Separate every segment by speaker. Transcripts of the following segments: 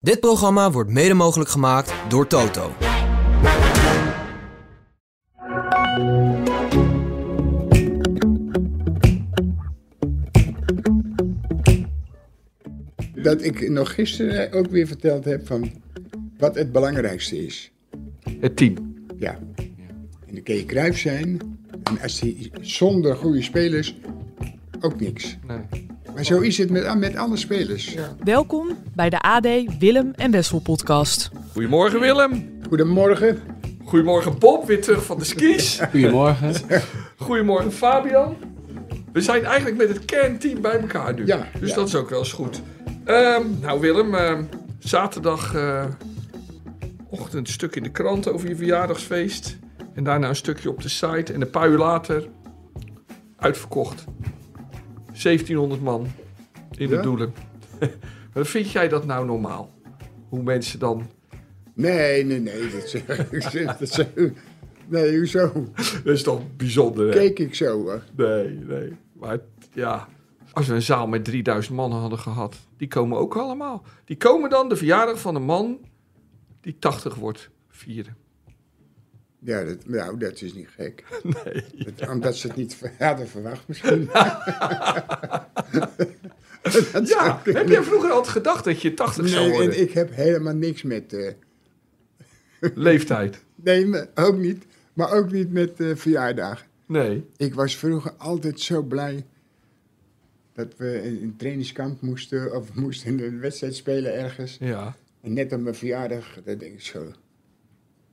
Speaker 1: Dit programma wordt mede mogelijk gemaakt door Toto.
Speaker 2: Dat ik nog gisteren ook weer verteld heb van wat het belangrijkste is.
Speaker 3: Het team.
Speaker 2: Ja. En dan kun je Cruijff zijn. En als die zonder goede spelers ook niks.
Speaker 3: Nee.
Speaker 2: Maar zo is het met, met alle spelers.
Speaker 4: Welkom bij de AD Willem en Wessel podcast.
Speaker 3: Goedemorgen Willem.
Speaker 2: Goedemorgen.
Speaker 3: Goedemorgen Bob, weer terug van de skis.
Speaker 5: Goedemorgen.
Speaker 3: Goedemorgen Fabian. We zijn eigenlijk met het kernteam bij elkaar nu.
Speaker 2: Ja,
Speaker 3: dus
Speaker 2: ja.
Speaker 3: dat is ook wel eens goed. Ehm, nou Willem, ehm, zaterdag eh, ochtend een stuk in de krant over je verjaardagsfeest. En daarna een stukje op de site. En een paar uur later uitverkocht. 1700 man in de
Speaker 2: Ja?
Speaker 3: doelen. Maar vind jij dat nou normaal? Hoe mensen dan
Speaker 2: Nee, nee, nee. Dat dat nee, hoezo?
Speaker 3: Dat is toch bijzonder, hè?
Speaker 2: Keek ik zo. hoor.
Speaker 3: Nee, nee. Maar ja, als we een zaal met 3000 man hadden gehad, die komen ook allemaal. Die komen dan de verjaardag van een man die 80 wordt vieren.
Speaker 2: Ja, dat, nou, dat is niet gek.
Speaker 3: Nee.
Speaker 2: Dat- omdat ze het niet hadden verwacht misschien. Dat zou
Speaker 3: Ja, heb jij vroeger altijd gedacht dat je 80 zou
Speaker 2: Nee,
Speaker 3: worden?
Speaker 2: en ik heb helemaal niks met... eh,
Speaker 3: Leeftijd?
Speaker 2: nee, ook niet. Maar ook niet met eh verjaardagen.
Speaker 3: Nee.
Speaker 2: Ik was vroeger altijd zo blij dat we in een trainingskamp moesten of moesten een wedstrijd spelen ergens.
Speaker 3: Ja,
Speaker 2: En net op mijn verjaardag, daar denk ik zo,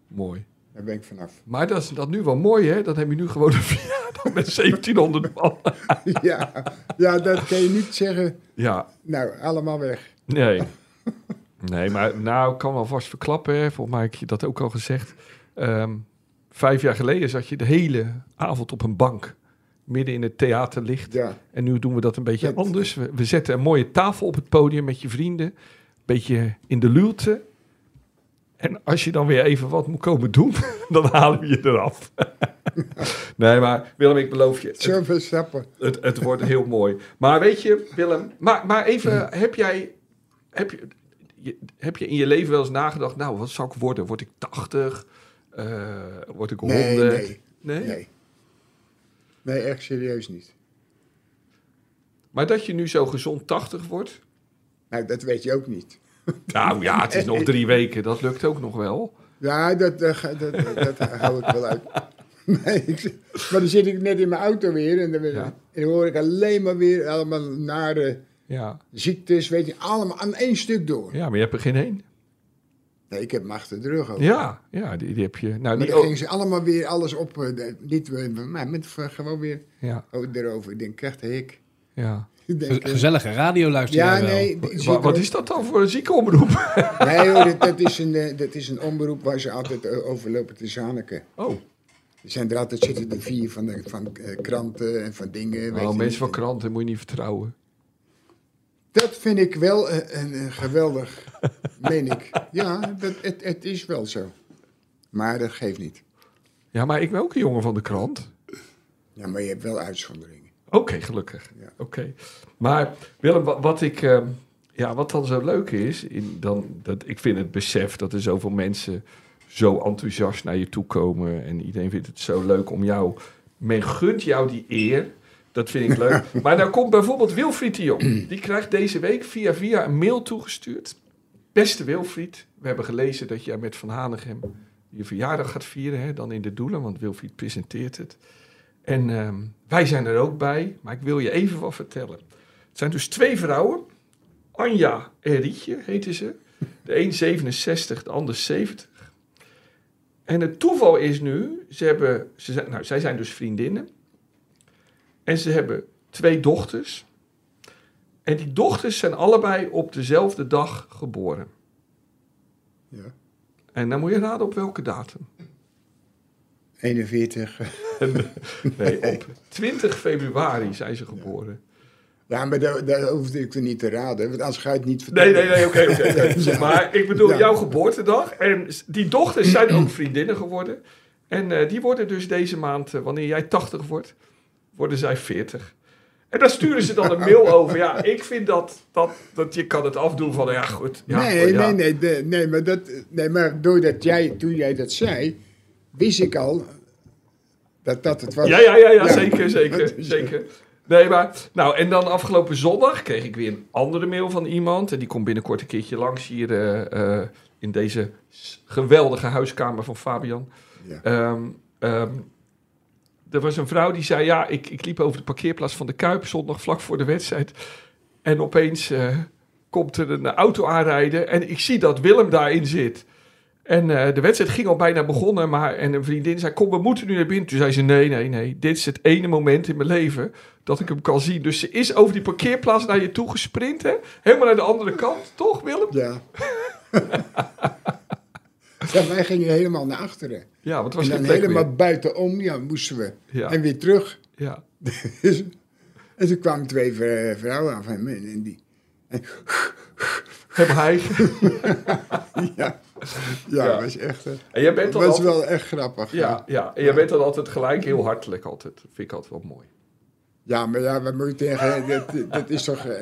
Speaker 3: mooi.
Speaker 2: Daar ben ik vanaf.
Speaker 3: Maar dat is dat nu wel mooi, hè? Dan heb je nu gewoon een verjaardag met 1700 man.
Speaker 2: ja, ja, dat kan je niet zeggen,
Speaker 3: Ja,
Speaker 2: nou, allemaal weg.
Speaker 3: Nee. Nee, maar nou, ik kan wel vast verklappen. Hè. Volgens mij heb je dat ook al gezegd. Ehm, vijf jaar geleden zat je de hele avond op een bank. Midden in het theaterlicht.
Speaker 2: Ja,
Speaker 3: En nu doen we dat een beetje
Speaker 2: Dat-
Speaker 3: anders. We, we zetten een mooie tafel op het podium met je vrienden. Beetje in de luwte. En als je dan weer even wat moet komen doen, dan halen we je eraf. nee, maar Willem, ik beloof je. het-
Speaker 2: zoveel stappen.
Speaker 3: het, het wordt heel mooi. Maar weet je, Willem, maar, maar even, heb jij, heb je, je- heb je in je leven wel eens nagedacht, nou, wat zou ik worden? Word ik 80? Eh, word ik 100?
Speaker 2: Nee, nee,
Speaker 3: Nee?
Speaker 2: nee. Nee, echt serieus niet.
Speaker 3: Maar dat je nu zo gezond 80 wordt?
Speaker 2: Nou, dat weet je ook niet.
Speaker 3: Nou ja, het is nog drie weken, dat lukt ook nog wel.
Speaker 2: Ja, dat, dat, dat, dat, dat hou ik wel uit. Nee, ik, maar dan zit ik net in mijn auto weer en dan,
Speaker 3: Ja.
Speaker 2: en dan hoor ik alleen maar weer allemaal nare
Speaker 3: Ja.
Speaker 2: ziektes, weet je, allemaal aan één stuk door.
Speaker 3: ja, maar je hebt er geen één.
Speaker 2: Nee, ik heb hem achter de rug ook.
Speaker 3: Ja, ja die, die heb je. Nou,
Speaker 2: Maar
Speaker 3: die,
Speaker 2: dan gingen ze allemaal weer alles op, eh, niet eh, maar met gewoon weer
Speaker 3: ja,
Speaker 2: oh, erover. Ik denk, krijgt de hik.
Speaker 3: ja.
Speaker 2: Eh,
Speaker 5: Gezellige radio luister
Speaker 2: ja, nee,
Speaker 3: wat is dat dan voor een ziekenomroep?
Speaker 2: Nee hoor, dat, dat, is een, eh, dat is een omroep waar ze altijd eh, over lopen te zaniken.
Speaker 3: Oh,
Speaker 2: Er zijn er altijd zitten de vier van, de, van kranten en van dingen. weet
Speaker 3: oh mensen
Speaker 2: niet.
Speaker 3: van kranten moet je niet vertrouwen.
Speaker 2: Dat vind ik wel een, een geweldig, meen ik. Ja, dat, het, het is wel zo. Maar dat geeft niet.
Speaker 3: Ja, maar ik ben ook een jongen van de krant.
Speaker 2: Ja, maar je hebt wel uitzonderingen.
Speaker 3: Oké, gelukkig.
Speaker 2: Ja.
Speaker 3: Oké. Maar Willem, wat, wat ik, ehm, ja, wat dan zo leuk is, in, dan, dat, ik vind het besef dat er zoveel mensen zo enthousiast naar je toe komen en iedereen vindt het zo leuk om jou, men gunt jou die eer. Dat vind ik leuk. maar dan komt bijvoorbeeld Wilfried de Jong. Die krijgt deze week via via een mail toegestuurd. Beste Wilfried, we hebben gelezen dat jij met Van Hanegem je verjaardag gaat vieren. Hè, dan in de Doelen, want Wilfried presenteert het. En ehm, wij zijn er ook bij, maar ik wil je even wat vertellen. Het zijn dus twee vrouwen. Anja en Rietje heten ze. De een 67, de ander 70. En het toeval is nu, ze hebben, ze zijn, nou, zij zijn dus vriendinnen. En ze hebben twee dochters. En die dochters zijn allebei op dezelfde dag geboren.
Speaker 2: Ja.
Speaker 3: En dan moet je raden op welke datum.
Speaker 2: 41.
Speaker 3: Nee, op 20 februari zijn ze geboren.
Speaker 2: Ja, maar daar, daar hoefde ik er niet te raden, want anders ga je het niet
Speaker 3: Nee,
Speaker 2: vertellen.
Speaker 3: nee, nee, oké, oké.
Speaker 2: Ja.
Speaker 3: Maar ik bedoel
Speaker 2: Ja.
Speaker 3: jouw geboortedag. En die dochters zijn ook vriendinnen geworden. En eh, die worden dus deze maand, eh, wanneer jij 80 wordt, worden zij 40. En daar sturen ze dan een mail over. Ja, ik vind dat, dat, dat je kan het afdoen van, ja goed. Ja,
Speaker 2: nee,
Speaker 3: ja.
Speaker 2: nee, nee, de- nee, maar dat, nee, maar doordat jij, toen jij dat zei, wist ik al dat dat het was.
Speaker 3: Ja, ja, ja, ja, zeker, zeker,
Speaker 2: Dat is-
Speaker 3: zeker. Nee, maar, nou, en dan afgelopen zondag kreeg ik weer een andere mail van iemand. En die komt binnenkort een keertje langs hier eh, eh, in deze geweldige huiskamer van Fabian.
Speaker 2: Ja.
Speaker 3: Ehm, ehm, er was een vrouw die zei, ja, ik, ik liep over de parkeerplaats van de Kuip zondag vlak voor de wedstrijd. En opeens eh, komt er een auto aanrijden en ik zie dat Willem daarin zit. En eh, de wedstrijd ging al bijna begonnen, maar en een vriendin zei, kom, we moeten nu naar binnen. Toen zei ze, nee, nee, nee, dit is het ene moment in mijn leven dat ik hem kan zien. Dus ze is over die parkeerplaats naar je toe gesprint, hè? Helemaal naar de andere kant, toch Willem?
Speaker 2: Ja. ja, wij gingen helemaal naar achteren.
Speaker 3: Ja, want het was
Speaker 2: en dan helemaal buitenom ja, moesten we.
Speaker 3: Ja.
Speaker 2: En weer terug.
Speaker 3: Ja.
Speaker 2: Dus- en toen kwamen twee vrou- vrouwen af en, en die... En,
Speaker 3: Heb hij.
Speaker 2: ja, ja,
Speaker 3: Ja.
Speaker 2: dat was echt... eh,
Speaker 3: En jij bent
Speaker 2: Dat
Speaker 3: altijd...
Speaker 2: wel echt grappig.
Speaker 3: Ja, ja, en jij bent dan altijd gelijk heel hartelijk altijd. Dat vind ik altijd wel mooi.
Speaker 2: Ja, maar ja, wat moet je tegen... Dat, dat is toch, eh,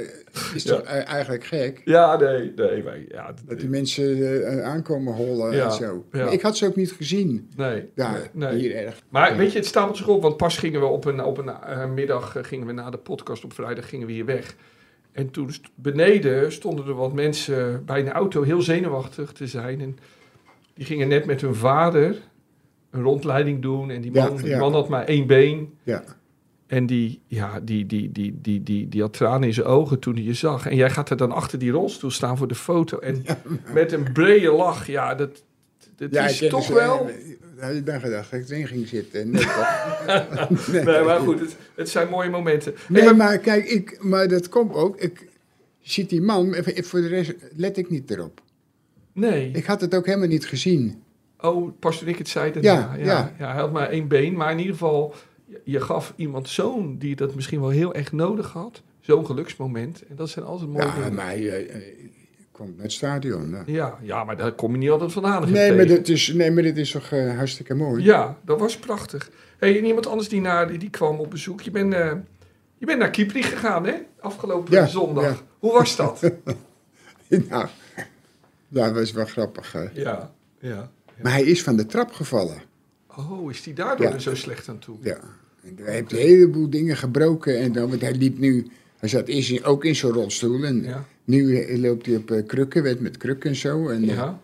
Speaker 2: is toch eh, eigenlijk gek?
Speaker 3: Ja, nee, nee, ja,
Speaker 2: Dat die mensen eh, aankomen hollen
Speaker 3: Ja,
Speaker 2: en zo.
Speaker 3: ja.
Speaker 2: Ik had ze ook niet gezien.
Speaker 3: nee,
Speaker 2: Daar,
Speaker 3: nee,
Speaker 2: hier erg.
Speaker 3: Maar weet je, het stapelt zich op, want pas gingen we op een, op een eh, middag, eh, gingen we na de podcast op vrijdag, gingen we hier weg. En toen st- beneden stonden er wat mensen bij een auto heel zenuwachtig te zijn. En die gingen net met hun vader een rondleiding doen. En die
Speaker 2: Ja,
Speaker 3: man had maar één been.
Speaker 2: Ja.
Speaker 3: En die, ja, die, die, die, die, die, die had tranen in zijn ogen toen hij je zag. En jij gaat er dan achter die rolstoel staan voor de foto. En met een brede lach, ja, dat, dat
Speaker 2: Ja,
Speaker 3: is
Speaker 2: ik
Speaker 3: toch
Speaker 2: dus,
Speaker 3: wel...
Speaker 2: eh, had je dan gedacht dat ik erin ging zitten? Nee?
Speaker 3: Nee, maar goed, het, het zijn mooie momenten.
Speaker 2: Nee,
Speaker 3: maar-
Speaker 2: maar kijk, ik, maar dat komt ook. Ik ziet die man, voor de rest let ik niet erop.
Speaker 3: nee.
Speaker 2: Ik had het ook helemaal niet gezien.
Speaker 3: Oh, pas toen ik het zei.
Speaker 2: Ja,
Speaker 3: daarna. ja,
Speaker 2: ja.
Speaker 3: ja. Hij had maar één been. Maar in ieder geval, je- gaf iemand zo'n die dat misschien wel heel erg nodig had. Zo'n geluksmoment. En dat zijn altijd mooie
Speaker 2: Ja,
Speaker 3: dingen.
Speaker 2: maar eh, eh, komt naar het stadion. ja.
Speaker 3: Ja, ja, maar daar kom je niet altijd vandaan.
Speaker 2: Nee, maar dit is, nee, maar dit is toch eh, hartstikke mooi?
Speaker 3: Ja, dat was prachtig. Hey, en iemand anders die, naar, die, die kwam op bezoek. Je bent, eh, je bent naar Kipri gegaan, hè? Afgelopen
Speaker 2: Ja,
Speaker 3: zondag.
Speaker 2: ja.
Speaker 3: Hoe was dat?
Speaker 2: nou, dat was wel grappig. hè.
Speaker 3: ja, ja.
Speaker 2: Maar hij is van de trap gevallen.
Speaker 3: Oh, is die daardoor zo slecht aan toe?
Speaker 2: Ja. En hij heeft een heleboel dingen gebroken. En dan, want hij liep nu, hij zat eerst in- ook in zo'n rolstoel. En
Speaker 3: Ja.
Speaker 2: Nu eh, loopt hij op eh, krukken, werd met krukken en zo. En, eh,
Speaker 3: Ja.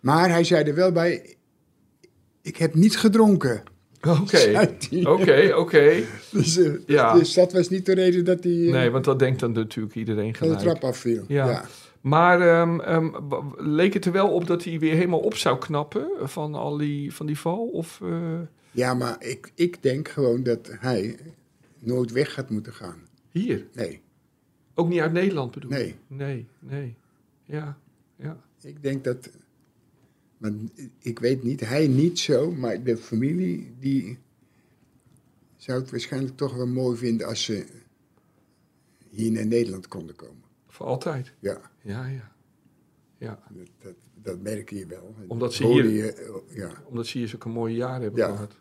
Speaker 2: Maar hij zei er wel bij, ik heb niet gedronken.
Speaker 3: Oké, oké, oké.
Speaker 2: Dus,
Speaker 3: Ja.
Speaker 2: dus dat was niet de reden dat hij
Speaker 3: Nee, want dat denkt dan natuurlijk iedereen
Speaker 2: van de
Speaker 3: gelijk.
Speaker 2: trap afviel.
Speaker 3: Ja.
Speaker 2: Ja.
Speaker 3: Maar ehm, ehm, leek het er wel op dat hij weer helemaal op zou knappen van, al die, van die val? Of,
Speaker 2: Ja, maar ik, ik denk gewoon dat hij nooit weg gaat moeten gaan.
Speaker 3: hier?
Speaker 2: Nee,
Speaker 3: Ook niet uit Nederland bedoel je?
Speaker 2: nee.
Speaker 3: Nee, nee. Ja, ja.
Speaker 2: Ik denk dat. Maar ik weet niet, hij niet zo, maar de familie die zou het waarschijnlijk toch wel mooi vinden als ze hier naar Nederland konden komen.
Speaker 3: Voor altijd.
Speaker 2: Ja,
Speaker 3: Ja, ja. Ja,
Speaker 2: dat, dat, dat merk je wel.
Speaker 3: Omdat ze hier-
Speaker 2: Je, ja.
Speaker 3: omdat ze hier zulke mooie jaren hebben
Speaker 2: Ja.
Speaker 3: gehad.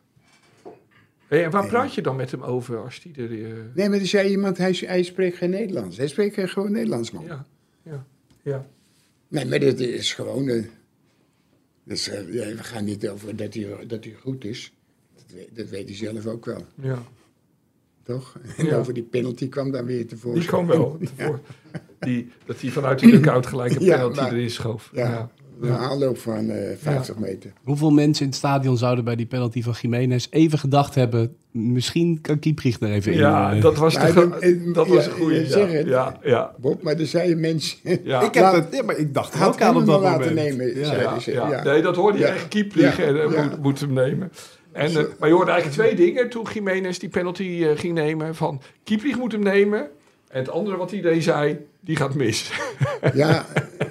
Speaker 3: Hey, en waar praat je dan met hem over als die er... eh,
Speaker 2: Nee, maar er zei iemand, hij, hij spreekt geen Nederlands. Hij spreekt gewoon Nederlands, man.
Speaker 3: ja, ja, ja.
Speaker 2: Nee, maar dit is gewoon... eh, dus, eh, ja, we gaan niet over dat hij, dat hij goed is. Dat weet, dat weet hij zelf ook wel.
Speaker 3: ja.
Speaker 2: Toch? En
Speaker 3: Ja.
Speaker 2: over die penalty kwam dan weer tevoorschijn.
Speaker 3: Die kwam wel. tevoor. Die, dat hij vanuit de dugout gelijk een penalty erin schoof.
Speaker 2: Ja. Een aanloop van eh 50 meter.
Speaker 5: Hoeveel mensen in het stadion zouden bij die penalty van Jiménez even gedacht hebben... misschien kan Kieprich er even
Speaker 3: Ja,
Speaker 5: in. eh.
Speaker 3: dat was, de, dat was
Speaker 2: ja,
Speaker 3: een goede.
Speaker 2: je zegt
Speaker 3: Ja,
Speaker 2: het.
Speaker 3: ja, ja.
Speaker 2: Bob, maar er zeiden mensen...
Speaker 3: Ja.
Speaker 5: ik heb
Speaker 2: Laat-
Speaker 5: het, ja, maar ik dacht
Speaker 2: Had
Speaker 5: ook aan
Speaker 2: hem
Speaker 5: op dat
Speaker 2: wel laten
Speaker 5: moment.
Speaker 2: nemen,
Speaker 5: Ja.
Speaker 3: Ja,
Speaker 2: hij ze-
Speaker 3: ja.
Speaker 2: ja.
Speaker 3: Nee, dat hoorde je
Speaker 2: Ja.
Speaker 3: echt
Speaker 2: Ja,
Speaker 3: en eh,
Speaker 2: ja.
Speaker 3: moet, moet hem nemen. En, maar je hoorde eigenlijk twee dingen toen Jiménez die penalty eh, ging nemen. Van Kiepvlieg moet hem nemen. En het andere wat iedereen zei, die gaat mis.
Speaker 2: Ja,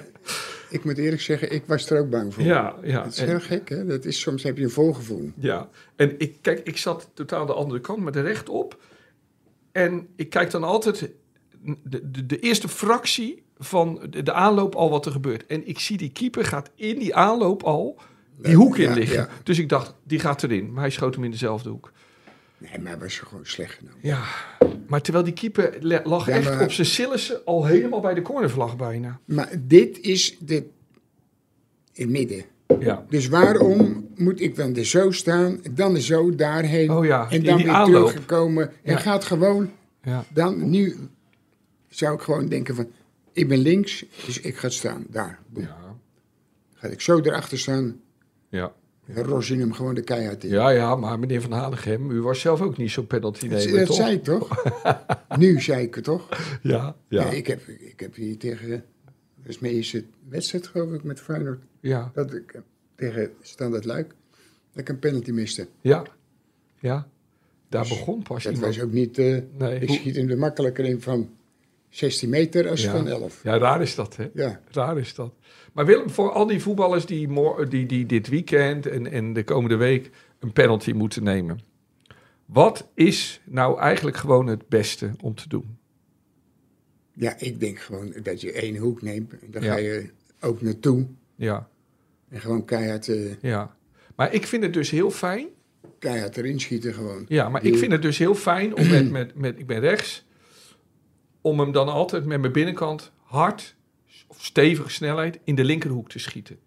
Speaker 2: ik moet eerlijk zeggen, ik was er ook bang voor.
Speaker 3: ja, ja.
Speaker 2: Het is
Speaker 3: En,
Speaker 2: heel gek, hè? Dat is, soms heb je een voorgevoel.
Speaker 3: ja. en ik, kijk, ik zat totaal de andere kant met de recht op. En ik kijk dan altijd de, de, de eerste fractie van de, de aanloop al wat er gebeurt. En ik zie die keeper gaat in die aanloop al die hoek in
Speaker 2: Ja,
Speaker 3: liggen.
Speaker 2: ja.
Speaker 3: Dus ik dacht, die gaat erin. Maar hij schoot hem in dezelfde hoek.
Speaker 2: Nee, maar hij was gewoon slecht genomen.
Speaker 3: Ja, maar terwijl die keeper lag
Speaker 2: Ja,
Speaker 3: echt
Speaker 2: maar-
Speaker 3: op zijn Sillissen al helemaal bij de cornervlag bijna.
Speaker 2: Maar dit is de, in het midden.
Speaker 3: Ja.
Speaker 2: Dus waarom moet ik dan er zo staan, dan er zo daarheen
Speaker 3: Oh ja,
Speaker 2: en dan weer
Speaker 3: aanloop.
Speaker 2: teruggekomen en
Speaker 3: Ja.
Speaker 2: gaat gewoon
Speaker 3: Ja.
Speaker 2: dan nu zou ik gewoon denken van ik ben links, dus ik ga staan daar. Boem.
Speaker 3: Ja.
Speaker 2: Ga ik zo erachter staan,
Speaker 3: Ja.
Speaker 2: Dan ros je hem gewoon de keihard in.
Speaker 3: ja, ja, maar meneer Van Hanegem, u was zelf ook niet zo'n penalty
Speaker 2: dat
Speaker 3: nemen,
Speaker 2: dat zei ik toch? nu zei ik het toch?
Speaker 3: Ja,
Speaker 2: Ja.
Speaker 3: ja,
Speaker 2: ik, heb, ik heb hier tegen, dat is mijn eerste wedstrijd geloof ik met Feyenoord,
Speaker 3: ja,
Speaker 2: dat ik eh, tegen Standard Luik, dat ik een penalty miste.
Speaker 3: ja, ja. Daar begon pas
Speaker 2: Dat
Speaker 3: iemand.
Speaker 2: was ook niet,
Speaker 3: Nee,
Speaker 2: ik schiet hem er makkelijker in van 16 meter als
Speaker 3: Ja.
Speaker 2: van 11.
Speaker 3: Ja, raar is dat, hè?
Speaker 2: Ja.
Speaker 3: Raar is dat. Maar Willem, voor al die voetballers die, die, die dit weekend en, en de komende week een penalty moeten nemen. Wat is nou eigenlijk gewoon het beste om te doen?
Speaker 2: Ja, ik denk gewoon dat je één hoek neemt. En dan
Speaker 3: Ja.
Speaker 2: ga je ook naartoe.
Speaker 3: Ja,
Speaker 2: En gewoon keihard, eh,
Speaker 3: ja. Maar ik vind het dus heel fijn.
Speaker 2: keihard erin schieten gewoon.
Speaker 3: Ja, maar
Speaker 2: Die-
Speaker 3: ik vind het dus heel fijn om met, met, met, ik ben rechts, om hem dan altijd met mijn binnenkant hard of stevige snelheid in de linkerhoek te schieten.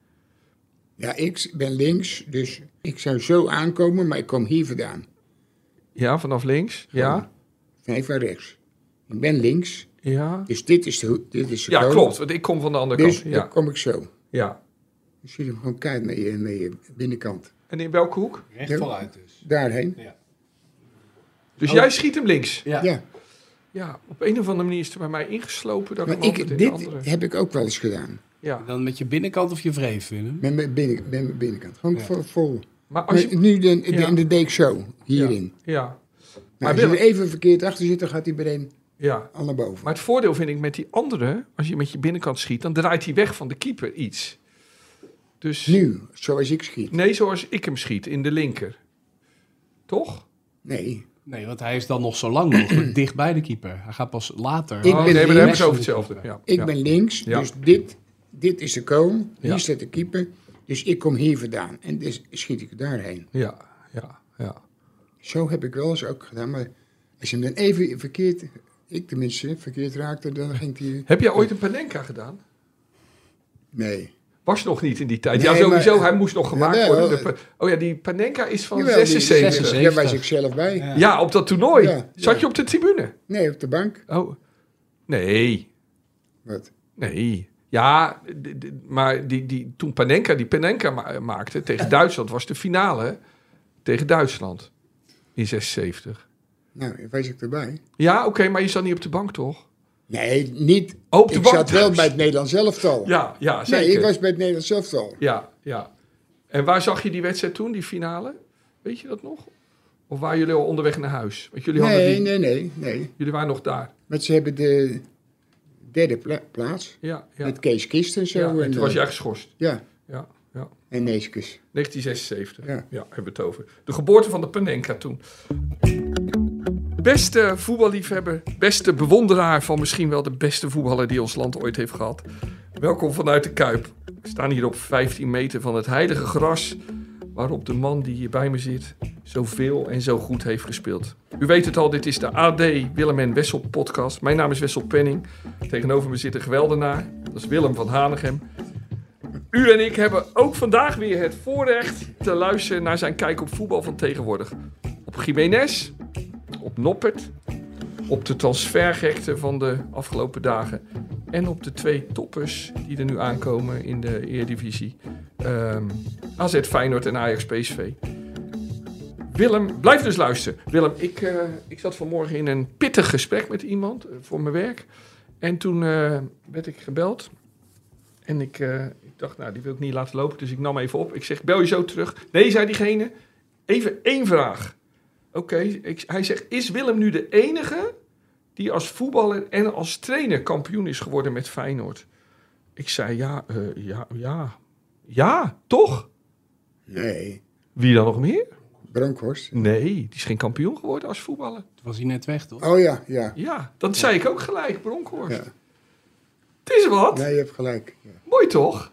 Speaker 2: Ja, ik ben links, dus ik zou zo aankomen, maar ik kom hier vandaan.
Speaker 3: Ja, vanaf links. Ja,
Speaker 2: Nee, van rechts. Ik ben links,
Speaker 3: ja.
Speaker 2: dus dit is de, hoek- dit is de
Speaker 3: Ja, klopt. Want ik kom van de andere
Speaker 2: Dus
Speaker 3: kant.
Speaker 2: dan
Speaker 3: Ja,
Speaker 2: kom ik zo.
Speaker 3: ja.
Speaker 2: Je ziet hem gewoon keihard naar je, naar je binnenkant.
Speaker 3: En in welke hoek?
Speaker 5: Recht
Speaker 2: Ja.
Speaker 5: voluit dus.
Speaker 2: Daarheen.
Speaker 3: Dus
Speaker 5: Oh.
Speaker 3: jij schiet hem links.
Speaker 5: Ja.
Speaker 2: Ja,
Speaker 3: Ja, op een of andere manier is het bij mij ingeslopen. Dat ik
Speaker 2: maar ik,
Speaker 3: in
Speaker 2: dit
Speaker 3: andere...
Speaker 2: heb ik ook wel eens gedaan.
Speaker 3: Ja.
Speaker 5: Dan met je binnenkant of je wreef, Willem?
Speaker 2: Met mijn, binnen, met mijn binnenkant. Gewoon
Speaker 5: Ja.
Speaker 2: vol. vol.
Speaker 3: Maar als je...
Speaker 2: nu de, de,
Speaker 3: Ja.
Speaker 2: de zo, hierin.
Speaker 3: Ja,
Speaker 2: Nou,
Speaker 3: Maar
Speaker 2: als je er even verkeerd achter zit, dan gaat hij meteen
Speaker 3: ja.
Speaker 2: al naar boven.
Speaker 3: Maar het voordeel vind ik met die andere, als je met je binnenkant schiet, dan draait hij weg van de keeper iets. Dus
Speaker 2: Nu, zoals ik schiet.
Speaker 3: nee, zoals ik hem schiet, in de linker. Toch?
Speaker 2: Nee,
Speaker 5: Nee, want hij is dan nog zo lang mogelijk dicht bij de keeper. Hij gaat pas later.
Speaker 2: Ik
Speaker 3: oh,
Speaker 2: ben
Speaker 3: nee, maar dan hebben ze over hetzelfde. Ja,
Speaker 2: ik
Speaker 3: ja.
Speaker 2: ben links, dus dit, dit is de kool. Hier staat de keeper. Dus ik kom hier vandaan. En dus schiet ik daarheen.
Speaker 3: Ja, ja, ja.
Speaker 2: Zo heb ik wel eens ook gedaan. Maar als je hem dan even verkeerd, ik tenminste, verkeerd raakte, dan ging hij...
Speaker 3: Heb jij ooit een Panenka gedaan?
Speaker 2: Nee.
Speaker 3: Was nog niet in die tijd.
Speaker 2: Nee,
Speaker 3: ja, sowieso,
Speaker 2: maar-
Speaker 3: hij moest nog gemaakt worden. De oh ja, die Panenka is van
Speaker 2: Jawel, die-
Speaker 3: 76.
Speaker 5: 76.
Speaker 2: Daar was ik zelf bij.
Speaker 5: Ja.
Speaker 3: Ja, op dat toernooi.
Speaker 2: Ja,
Speaker 3: Zat
Speaker 2: ja.
Speaker 3: je op de tribune?
Speaker 2: Nee, op de bank.
Speaker 3: Oh, nee.
Speaker 2: Wat?
Speaker 3: Nee. Ja, maar die, die, toen Panenka die Panenka ma- maakte tegen Duitsland, was de finale tegen Duitsland in 76.
Speaker 2: Nou, was ik erbij.
Speaker 3: Ja, oké, maar je zat niet op de bank, toch?
Speaker 2: Nee, niet.
Speaker 3: Op de
Speaker 2: ik zat wel bij het Nederlands elftal.
Speaker 3: Ja, ja, zeker.
Speaker 2: nee, ik was bij het Nederlands elftal.
Speaker 3: Ja, ja. En waar zag je die wedstrijd toen, die finale? Weet je dat nog? Of waren jullie al onderweg naar huis? Want jullie, hadden
Speaker 2: Nee,
Speaker 3: die,
Speaker 2: nee, nee, nee.
Speaker 3: jullie waren nog daar.
Speaker 2: Want ze hebben de derde pla- plaats.
Speaker 3: Ja, ja.
Speaker 2: Met Kees Kist en zo.
Speaker 3: ja en
Speaker 2: en,
Speaker 3: toen was
Speaker 2: eh,
Speaker 3: jij geschorst.
Speaker 2: Ja,
Speaker 3: Ja, ja.
Speaker 2: en Neeskes.
Speaker 3: 1976. Ja.
Speaker 2: Ja.
Speaker 3: hebben we het over. De geboorte van de Panenka toen. Beste voetballiefhebber, beste bewonderaar van misschien wel de beste voetballer die ons land ooit heeft gehad. Welkom vanuit de Kuip. We staan hier op 15 meter van het heilige gras, waarop de man die hier bij me zit zoveel en zo goed heeft gespeeld. U weet het al, dit is de AD Willem en Wessel podcast. Mijn naam is Wessel Penning. Tegenover me zit een geweldenaar, dat is Willem van Hanegem. U en ik hebben ook vandaag weer het voorrecht te luisteren naar zijn kijk op voetbal van tegenwoordig. Op Jiménez, op Noppert, op de transfergekte van de afgelopen dagen en op de twee toppers die er nu aankomen in de Eredivisie. Ehm AZ Feyenoord en Ajax PSV. Willem, blijf dus luisteren. Willem, ik, eh, ik zat vanmorgen in een pittig gesprek met iemand eh, voor mijn werk. En toen eh, werd ik gebeld. En ik, ik dacht, nou, die wil ik niet laten lopen. Dus ik nam even op. Ik zeg, bel je zo terug? Nee, zei diegene. Even één vraag. Oké, hij zegt, is Willem nu de enige die als voetballer en als trainer kampioen is geworden met Feyenoord? Ik zei, ja, eh, ja, ja. Ja, toch?
Speaker 2: Nee,
Speaker 3: Wie dan nog meer?
Speaker 2: Bronkhorst.
Speaker 3: Nee, die is geen kampioen geworden als voetballer.
Speaker 5: Toen was hij net weg, toch?
Speaker 2: Oh ja, ja.
Speaker 3: Ja, dat zei ik ook gelijk, Bronkhorst.
Speaker 2: Ja,
Speaker 3: Het is wat.
Speaker 2: ja je hebt gelijk. Ja,
Speaker 3: Mooi toch?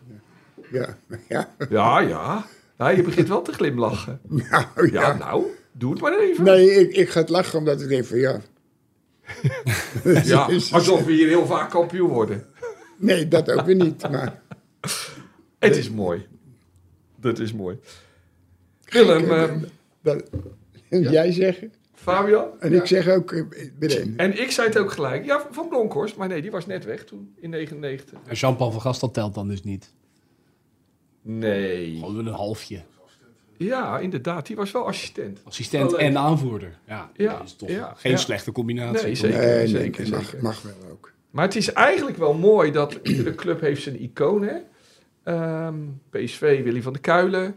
Speaker 2: ja. ja.
Speaker 3: Ja, ja. ja. Je begint wel te glimlachen.
Speaker 2: Nou
Speaker 3: Ja,
Speaker 2: ja.
Speaker 3: nou. Doe het maar even.
Speaker 2: Nee, ik, ik ga het lachen omdat ik denk van ja.
Speaker 3: Ja, alsof we hier heel vaak kampioen worden.
Speaker 2: Nee, dat ook weer niet. Maar
Speaker 3: Het is mooi. Dat is mooi. Willem, ehm,
Speaker 2: dat, jij zegt,
Speaker 3: Fabian.
Speaker 2: en
Speaker 3: Ja.
Speaker 2: ik zeg ook eh, meteen.
Speaker 3: En ik zei het ook gelijk. Ja, van Bronkhorst. Maar nee, die was net weg toen, in 99.
Speaker 5: En Jean-Paul van Gastel telt dan dus niet.
Speaker 3: Nee.
Speaker 5: Gewoon een halfje.
Speaker 3: Ja, inderdaad. Die was wel assistent.
Speaker 5: Assistent en aanvoerder. Ja,
Speaker 3: Ja,
Speaker 5: dat is toch
Speaker 3: ja,
Speaker 5: geen
Speaker 3: ja.
Speaker 5: slechte combinatie.
Speaker 3: Nee, zeker.
Speaker 2: Nee, nee,
Speaker 3: zeker,
Speaker 2: mag,
Speaker 3: zeker.
Speaker 2: mag wel ook.
Speaker 3: Maar het is eigenlijk wel mooi dat iedere club heeft zijn icoon. Hè? Ehm, PSV, Willy van der Kuilen.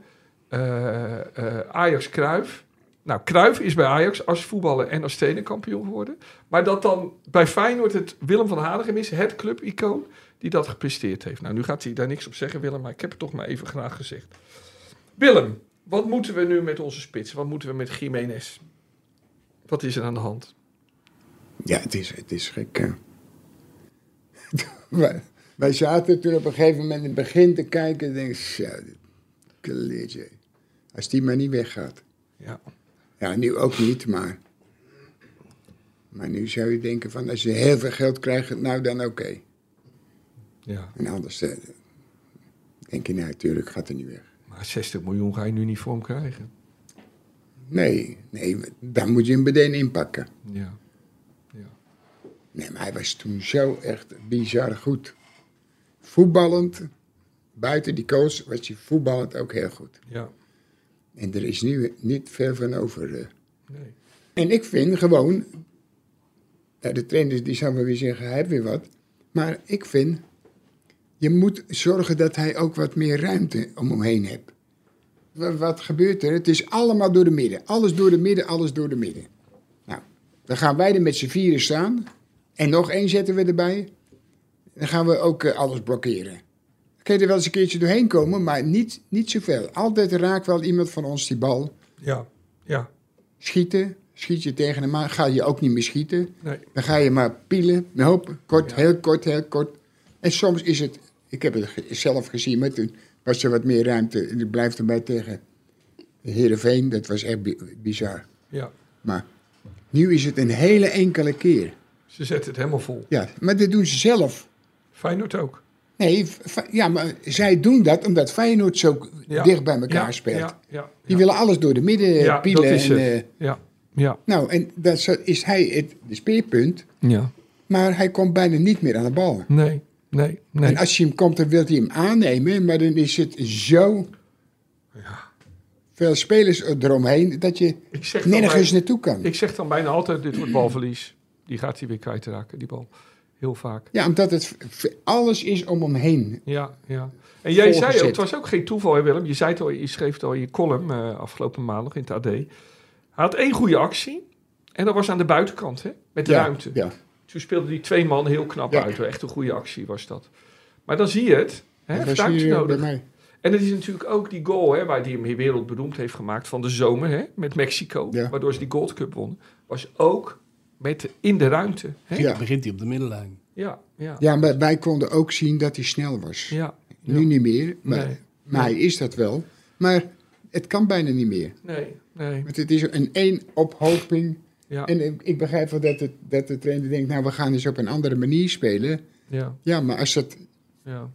Speaker 3: eh, eh, Ajax, Kruif. Nou, Kruif is bij Ajax als voetballer en als trainer kampioen geworden. Maar dat dan bij Feyenoord het Willem van Hanegem is, het clubicoon, die dat gepresteerd heeft. Nou, nu gaat hij daar niks op zeggen, Willem, maar ik heb het toch maar even graag gezegd. Willem, wat moeten we nu met onze spits? Wat moeten we met Jiménez? Wat is er aan de hand?
Speaker 2: Ja, het is, het is gek. wij, wij zaten toen op een gegeven moment in het begin te kijken en denk kleertje. Als die maar niet weggaat.
Speaker 3: Ja,
Speaker 2: Ja, nu ook niet, maar... Maar nu zou je denken van, als je heel veel geld krijgt, nou dan oké.
Speaker 3: ja.
Speaker 2: En anders eh, denk je, nou, natuurlijk gaat hij niet weg.
Speaker 3: Maar 60 miljoen ga je nu niet voor hem krijgen.
Speaker 2: Nee, nee, dan moet je hem meteen inpakken.
Speaker 3: Ja. ja.
Speaker 2: Nee, maar hij was toen zo echt bizar goed. Voetballend, buiten die coach, was hij voetballend ook heel goed.
Speaker 3: Ja.
Speaker 2: En er is nu niet veel van over. eh.
Speaker 3: Nee.
Speaker 2: En ik vind gewoon, ja, de trainers die zouden weer zeggen, hij heeft weer wat. Maar ik vind, je moet zorgen dat hij ook wat meer ruimte om hem heen hebt. Wa- Wat gebeurt er? Het is allemaal door de midden. Alles door de midden, alles door de midden. Nou, dan gaan wij er met z'n vieren staan. En nog één zetten we erbij. Dan gaan we ook eh, alles blokkeren. Dan kun je er wel eens een keertje doorheen komen, maar niet, niet zoveel. Altijd raakt wel iemand van ons die bal.
Speaker 3: Ja. Ja.
Speaker 2: Schieten, schiet je tegen hem aan, ga je ook niet meer schieten.
Speaker 3: Nee.
Speaker 2: Dan ga je maar pielen, hop, kort,
Speaker 3: Ja.
Speaker 2: heel kort, heel kort. En soms is het, ik heb het zelf gezien, maar toen was er wat meer ruimte. En ik blijf erbij tegen Heerenveen, dat was echt bi- bizar.
Speaker 3: Ja.
Speaker 2: Maar nu is het een hele enkele keer.
Speaker 3: Ze zetten het helemaal vol.
Speaker 2: Ja, maar dat doen ze zelf.
Speaker 3: Feyenoord ook.
Speaker 2: Nee, ja, maar zij doen dat omdat Feyenoord zo
Speaker 3: Ja.
Speaker 2: dicht bij elkaar
Speaker 3: Ja,
Speaker 2: speelt.
Speaker 3: Ja. Ja.
Speaker 2: Die willen alles door de midden pielen.
Speaker 3: dat is
Speaker 2: en,
Speaker 3: het.
Speaker 2: eh,
Speaker 3: Ja. Ja.
Speaker 2: nou, en dat is hij het de speerpunt,
Speaker 3: Ja.
Speaker 2: maar hij komt bijna niet meer aan de bal.
Speaker 3: Nee. Nee. Nee.
Speaker 2: En als je hem komt, dan wil hij hem aannemen, maar dan is het zo veel spelers eromheen dat je nergens naartoe kan.
Speaker 3: ik zeg dan bijna altijd, dit wordt balverlies. Die gaat hij weer kwijtraken, die bal. Heel vaak.
Speaker 2: Ja, omdat het alles is om hem heen.
Speaker 3: Ja, ja. En jij zei ook,
Speaker 2: Volgezet.
Speaker 3: het was ook geen toeval, hè, Willem. Je, zei het al, je schreef het al in je column eh, afgelopen maandag in het AD. Hij had één goede actie. En dat was aan de buitenkant, hè? Met de
Speaker 2: Ja,
Speaker 3: ruimte.
Speaker 2: ja.
Speaker 3: Toen speelde die twee man heel knap
Speaker 2: Ja.
Speaker 3: uit. Echt een goede actie was dat. Maar dan zie je het. Hè?
Speaker 2: Dat
Speaker 3: heeft
Speaker 2: was
Speaker 3: ruimte
Speaker 2: hier eh,
Speaker 3: nodig.
Speaker 2: bij mij.
Speaker 3: En het is natuurlijk ook die goal hè, waar die hem wereldberoemd heeft gemaakt van de zomer hè, met Mexico.
Speaker 2: Ja.
Speaker 3: Waardoor ze die Gold Cup wonnen. Was ook met de- in de ruimte. Hè? Ja.
Speaker 5: Begint hij op de middenlijn.
Speaker 3: ja, ja.
Speaker 2: Ja, maar wij konden ook zien dat hij snel was.
Speaker 3: ja.
Speaker 2: Nu niet meer, maar,
Speaker 3: Nee.
Speaker 2: maar hij is dat wel. Maar het kan bijna niet meer.
Speaker 3: Nee, nee.
Speaker 2: Want het is een één ophoping.
Speaker 3: Ja,
Speaker 2: En ik- ik begrijp wel dat, het, dat de trainer denkt, nou we gaan eens op een andere manier spelen.
Speaker 3: ja,
Speaker 2: Ja, maar als dat...
Speaker 3: ja,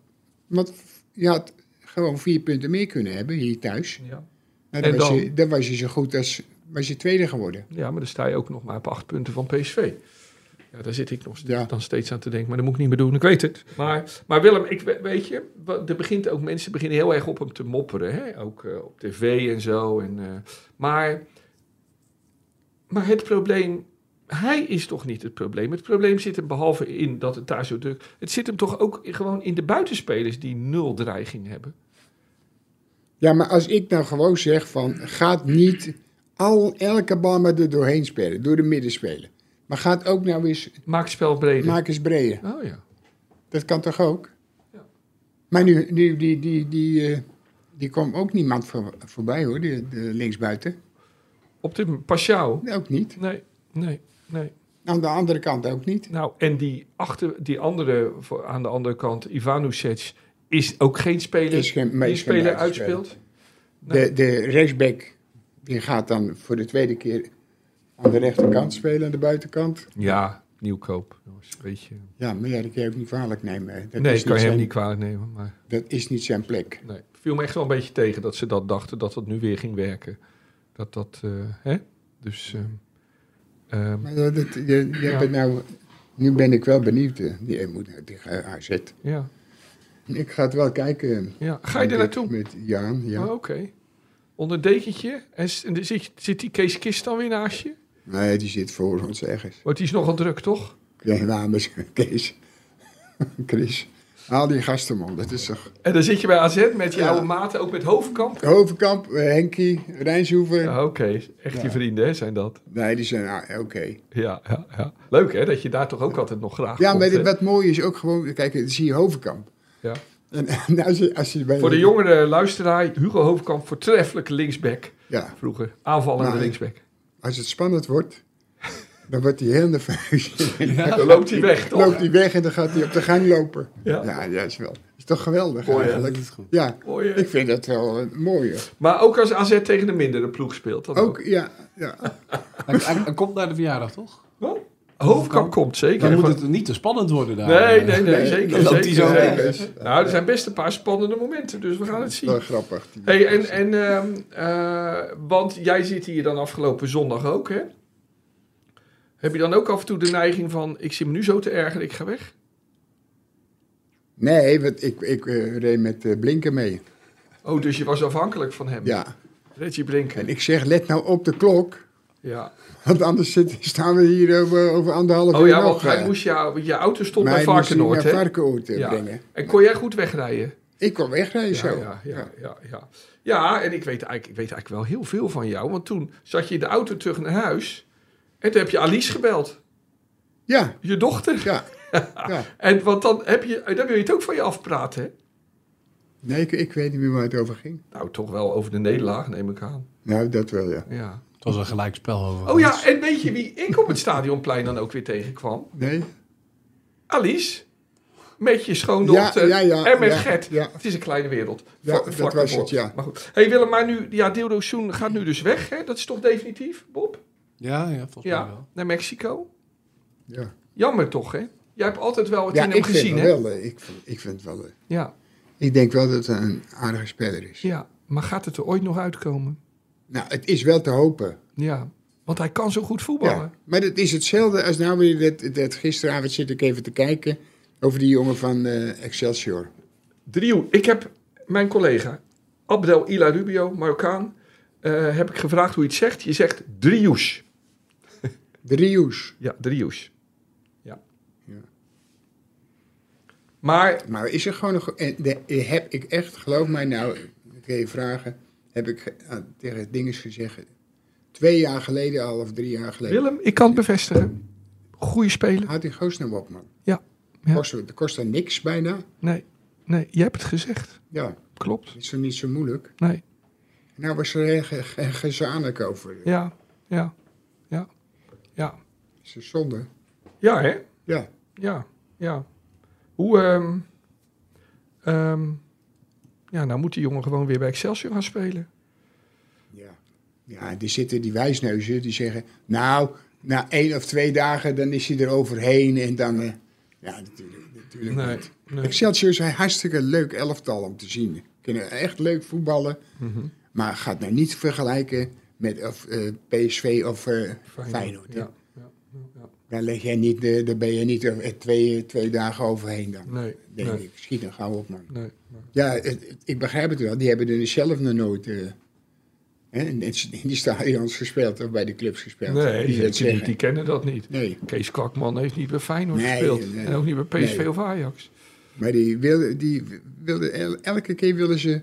Speaker 2: Want je had gewoon vier punten meer kunnen hebben hier thuis.
Speaker 3: ja.
Speaker 2: Nou,
Speaker 3: En
Speaker 2: dan, was
Speaker 3: dan?
Speaker 2: je, dan was je zo goed als was je tweede geworden.
Speaker 3: Ja, maar dan sta je ook nog maar op acht punten van PSV. Ja, daar zit ik nog
Speaker 2: Ja.
Speaker 3: dan steeds aan te denken. Maar dat moet ik niet meer doen, ik weet het. Maar, maar Willem, ik, we- weet je, er begint ook, mensen beginnen heel erg op hem te mopperen. Hè? Ook eh, op tv en zo. En, eh, maar, maar het probleem, hij is toch niet het probleem. Het probleem zit hem behalve in dat het daar zo druk... Het zit hem toch ook gewoon in de buitenspelers die nul dreiging hebben.
Speaker 2: Ja, maar als ik nou gewoon zeg van, gaat niet al, elke bal maar er doorheen spelen, door de midden spelen. Maar gaat ook nou eens,
Speaker 3: Maak het spel breder.
Speaker 2: maak eens breder.
Speaker 3: Oh ja.
Speaker 2: Dat kan toch ook?
Speaker 3: Ja.
Speaker 2: Maar nu, nu die, die, die, eh, die kwam ook niemand voor, voorbij hoor, de, de linksbuiten.
Speaker 3: Op de Pashao?
Speaker 2: Ook niet.
Speaker 3: Nee, nee, nee.
Speaker 2: Aan de andere kant ook niet.
Speaker 3: Nou, en die, achter, die andere, voor- aan de andere kant, Ivanusic, is ook geen speler
Speaker 2: Is geen-
Speaker 3: die speler uitspeelt.
Speaker 2: De, de rechtsback, die gaat dan voor de tweede keer aan de rechterkant spelen, aan de buitenkant.
Speaker 3: Ja, nieuwkoop. Beetje...
Speaker 2: Ja, maar ja, dat kan je ook niet kwalijk nemen. Dat
Speaker 3: nee,
Speaker 2: is
Speaker 3: ik kan je
Speaker 2: zijn,
Speaker 3: hem niet kwalijk nemen. Maar
Speaker 2: Dat is niet zijn plek.
Speaker 3: nee. viel me echt wel een beetje tegen dat ze dat dachten, dat dat nu weer ging werken. Dat dat, eh, hè? Dus, ehm, ehm,
Speaker 2: Maar dat, dat- je, je
Speaker 3: Ja.
Speaker 2: hebt nou, nu ben ik wel benieuwd. eh, Die, moet naar tegen AZ.
Speaker 3: ja,
Speaker 2: Ik ga het wel kijken.
Speaker 3: ja. Ga je er naartoe?
Speaker 2: Met Jaan, ja.
Speaker 3: Oh, Oké. Onder dekentje. En zit, zit die Kees Kist dan weer naast je?
Speaker 2: Nee, die zit voor ons ergens.
Speaker 3: Want die is nogal druk, toch?
Speaker 2: Ja, namens Kees. Chris. Haal die gasten, man. Dat is toch...
Speaker 3: En dan zit je bij AZ met je
Speaker 2: Ja.
Speaker 3: oude maten, ook met Hovenkamp.
Speaker 2: Hovenkamp, eh, Henkie, Rijnshoeven.
Speaker 3: Ja, Oké, echt je vrienden hè, zijn dat.
Speaker 2: Nee, die zijn ah, oké.
Speaker 3: Ja, ja, ja. Leuk hè, dat je daar toch ook altijd nog graag
Speaker 2: Ja,
Speaker 3: komt,
Speaker 2: maar wat mooi is ook gewoon... Kijk, dan zie je Hovenkamp.
Speaker 3: Ja.
Speaker 2: En, en als, je, als je bij...
Speaker 3: Voor de jongere luisteraar, Hugo Hovenkamp, voortreffelijke linksback.
Speaker 2: Ja,
Speaker 3: Vroeger, aanvallende
Speaker 2: Maar-
Speaker 3: linksback.
Speaker 2: als het spannend wordt, dan wordt hij heel nerveus.
Speaker 3: Dan loopt hij weg,
Speaker 2: Dan
Speaker 3: toch?
Speaker 2: loopt hij weg en dan gaat hij op de gang lopen.
Speaker 3: Ja.
Speaker 2: Ja, ja, is wel. Is toch geweldig
Speaker 3: Mooi,
Speaker 2: eigenlijk.
Speaker 5: Dat is goed.
Speaker 2: Ja,
Speaker 3: Mooi,
Speaker 2: ik vind dat wel eh, mooi. hoor.
Speaker 3: Maar ook als AZ tegen de mindere ploeg speelt. Dan
Speaker 2: Ook, ja, ja.
Speaker 5: Hij, hij- hij komt naar de verjaardag, toch?
Speaker 3: Wat? Hovenkamp komt, zeker.
Speaker 5: Dan moet het niet te spannend worden daar.
Speaker 3: Nee, nee, nee,
Speaker 2: Nee,
Speaker 3: zeker.
Speaker 5: dan loopt hij zo
Speaker 3: zeker. Nou, er zijn best een paar spannende momenten, dus we gaan het zien.
Speaker 2: Wel grappig.
Speaker 3: Hey, en, en, ehm, eh, want jij zit hier dan afgelopen zondag ook, hè? Heb je dan ook af en toe de neiging van, ik zit me nu zo te ergeren, ik ga weg?
Speaker 2: Nee, want ik, ik eh, reed met eh, Blinken mee.
Speaker 3: Oh, dus je was afhankelijk van hem?
Speaker 2: Ja.
Speaker 3: Reggie Blinken.
Speaker 2: En ik zeg, let nou op de klok.
Speaker 3: Ja.
Speaker 2: Want anders zit, staan we hier over, over anderhalf
Speaker 3: Oh
Speaker 2: uur
Speaker 3: ja,
Speaker 2: nog.
Speaker 3: want hij
Speaker 2: eh.
Speaker 3: moest jou, je auto stond bij Varkenoord,
Speaker 2: naar
Speaker 3: hè?
Speaker 2: Varkenoord
Speaker 3: Ja.
Speaker 2: brengen.
Speaker 3: En kon jij goed wegrijden?
Speaker 2: Ik kon wegrijden
Speaker 3: Ja,
Speaker 2: zo.
Speaker 3: ja, ja, ja, ja. Ja, en ik weet, eigenlijk, ik weet eigenlijk wel heel veel van jou. Want toen zat je in de auto terug naar huis. En toen heb je Alice gebeld.
Speaker 2: Ja,
Speaker 3: Je dochter.
Speaker 2: ja. ja.
Speaker 3: En want dan, heb je, dan wil je het ook van je afpraten, hè?
Speaker 2: Nee, ik, ik weet niet meer waar het over ging.
Speaker 3: Nou, toch wel over de nederlaag, neem ik aan.
Speaker 2: Nou, dat wel, ja.
Speaker 3: Ja.
Speaker 5: Het was een gelijk spel over.
Speaker 3: Oh ja, en weet je wie ik op het stadionplein dan ook weer tegenkwam?
Speaker 2: Nee?
Speaker 3: Alice. Met je schoondochter
Speaker 2: Ja, ja, ja,
Speaker 3: en met
Speaker 2: ja,
Speaker 3: Gert.
Speaker 2: ja.
Speaker 3: Het is een kleine wereld.
Speaker 2: Ja, dat was het, ja.
Speaker 3: Maar goed. hey Willem, maar nu, ja, Dildo Soen gaat nu dus weg, hè? Dat is toch definitief, Bob?
Speaker 5: Ja, ja, volgens mij
Speaker 3: Ja,
Speaker 5: wel.
Speaker 3: naar Mexico.
Speaker 2: Ja,
Speaker 3: Jammer toch, hè? Jij hebt altijd wel wat
Speaker 2: ja
Speaker 3: in hem gezien, hè?
Speaker 2: wel. eh, Ik, vind- ik vind het wel. eh,
Speaker 3: Ja,
Speaker 2: Ik denk wel dat het een aardige speler is.
Speaker 3: ja. Maar gaat het er ooit nog uitkomen?
Speaker 2: Nou, het is wel te hopen.
Speaker 3: Ja, want hij kan zo goed voetballen.
Speaker 2: Ja. Maar het is hetzelfde als nou weer dat, dat gisteravond zit ik even te kijken over die jongen van eh, Excelsior.
Speaker 3: Driehoek. Ik heb mijn collega Abdel Ila Rubio, Marokkaan, eh, heb ik gevraagd hoe je het zegt. Je zegt driehoes.
Speaker 2: Drius.
Speaker 3: Ja, driehoes. Ja.
Speaker 2: Ja.
Speaker 3: Maar,
Speaker 2: Maar is er gewoon nog... en de- heb ik echt, geloof mij nou, ik ga je vragen, heb ik ge- aan- tegen dinges gezegd, twee jaar geleden al of drie jaar geleden,
Speaker 3: Willem, ik kan het bevestigen. Goeie speler.
Speaker 2: had die goos nou op, man.
Speaker 3: Ja. ja.
Speaker 2: Kost, het kost dan niks bijna.
Speaker 3: Nee, nee, jij hebt het gezegd.
Speaker 2: Ja,
Speaker 3: Klopt.
Speaker 2: is toch niet zo moeilijk.
Speaker 3: Nee.
Speaker 2: Nou was er heel ge- ge- gezanik over.
Speaker 3: Ja, ja, ja.
Speaker 2: Is een zonde.
Speaker 3: Ja, hè?
Speaker 2: Ja.
Speaker 3: Ja, ja. Hoe, ehm, ehm, ja, nou moet die jongen gewoon weer bij Excelsior gaan spelen.
Speaker 2: Ja. Ja, die zitten die wijsneuzen, die zeggen, nou, na één of twee dagen, dan is hij er overheen en dan... eh, ja, natuurlijk, natuurlijk
Speaker 3: Nee,
Speaker 2: niet.
Speaker 3: nee.
Speaker 2: Excelsior is een hartstikke leuk elftal om te zien. Kunnen echt leuk voetballen,
Speaker 3: Mhm.
Speaker 2: maar gaat nou niet vergelijken met of, eh, PSV of eh, Feyenoord. hè.
Speaker 3: Ja, ja, ja.
Speaker 2: Daar, leg jij niet, daar ben je niet eh, twee, twee dagen overheen dan.
Speaker 3: Nee,
Speaker 2: Denk
Speaker 3: nee,
Speaker 2: ik, schiet dan gauw op, man.
Speaker 3: nee. nee.
Speaker 2: Ja, het- ik begrijp het wel. Die hebben er zelf nog nooit eh, hè, in, die stadions gespeeld of bij de clubs gespeeld.
Speaker 3: Nee,
Speaker 2: die
Speaker 3: die,
Speaker 2: dat
Speaker 3: die,
Speaker 2: zeggen.
Speaker 3: die kennen dat niet.
Speaker 2: Nee,
Speaker 3: Kees Kakman heeft niet bij Feyenoord gespeeld. en ook niet bij PSV of Ajax.
Speaker 2: maar die wilden, die wilden, el- elke keer willen ze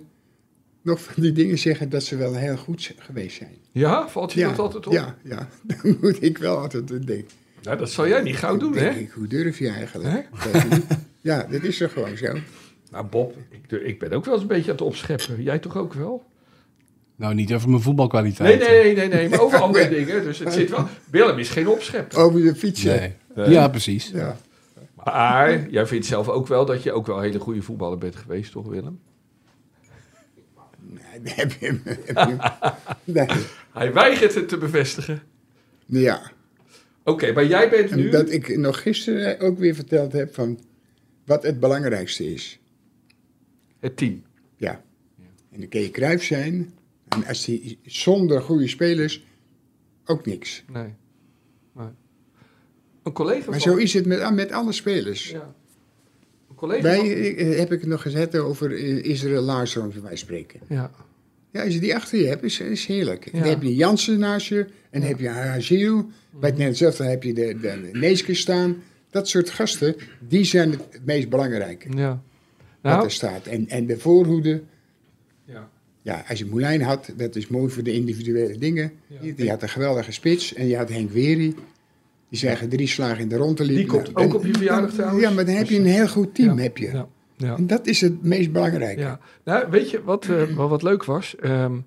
Speaker 2: nog van die dingen zeggen dat ze wel heel goed geweest zijn.
Speaker 3: Ja, valt je dat altijd op?
Speaker 2: Ja, ja, dan moet ik wel altijd aan denken.
Speaker 3: Nou, dat zal jij niet gauw doen,
Speaker 2: denk
Speaker 3: hè?
Speaker 2: ik, hoe durf je eigenlijk? Dat- ja, dat is toch gewoon zo.
Speaker 3: Nou, Bob, ik, ik ben ook wel eens een beetje aan het opscheppen. Jij toch ook wel?
Speaker 5: Nou, niet over mijn voetbalkwaliteit.
Speaker 3: nee, nee, nee, nee maar over andere dingen. Dus het zit wel... Willem is geen opschep.
Speaker 2: Over de fietsen.
Speaker 5: Nee.
Speaker 3: Nee.
Speaker 5: Ja, precies.
Speaker 2: Ja.
Speaker 3: Maar jij vindt zelf ook wel dat je ook wel een hele goede voetballer bent geweest, toch Willem?
Speaker 2: Nee, heb je hem- heb je hem- nee.
Speaker 3: Hij weigert het te bevestigen.
Speaker 2: Ja,
Speaker 3: Oké, maar jij bent
Speaker 2: en
Speaker 3: nu...
Speaker 2: dat ik nog gisteren ook weer verteld heb van wat het belangrijkste is.
Speaker 3: Het team.
Speaker 2: Ja. En dan kun je Cruijff zijn. En als die zonder goede spelers ook niks.
Speaker 3: Nee. nee. Een collega
Speaker 2: Maar
Speaker 3: van...
Speaker 2: zo is het met, met alle spelers.
Speaker 3: Ja. Collega van...
Speaker 2: eh, heb ik het nog gezet over eh, Israël Larsson, bij wij spreken.
Speaker 3: Ja.
Speaker 2: Ja, als je die achter je hebt, is, is heerlijk.
Speaker 3: Ja.
Speaker 2: Dan heb je Jansen naast je, en dan heb je Haziel. Bij het Nederlands heb je de, de Neeske staan. Dat soort gasten, die zijn het, het meest belangrijke.
Speaker 3: Ja.
Speaker 2: Wat
Speaker 3: Nou,
Speaker 2: er staat. En, en de voorhoede,
Speaker 3: ja.
Speaker 2: ja, als je Moulijn had, dat is mooi voor de individuele dingen.
Speaker 3: Ja.
Speaker 2: Die, die had een geweldige spits. En je had Henk Wery, die zeggen drie slagen in de rond te
Speaker 3: Die
Speaker 2: liepen.
Speaker 3: komt
Speaker 2: Nou,
Speaker 3: ook op je verjaardag trouwens.
Speaker 2: Ja, maar dan heb je een heel goed team.
Speaker 3: Ja.
Speaker 2: Heb je.
Speaker 3: Ja. Ja.
Speaker 2: En dat is het meest belangrijke.
Speaker 3: Ja, nou, weet je wat, eh, wat, leuk was? Ehm,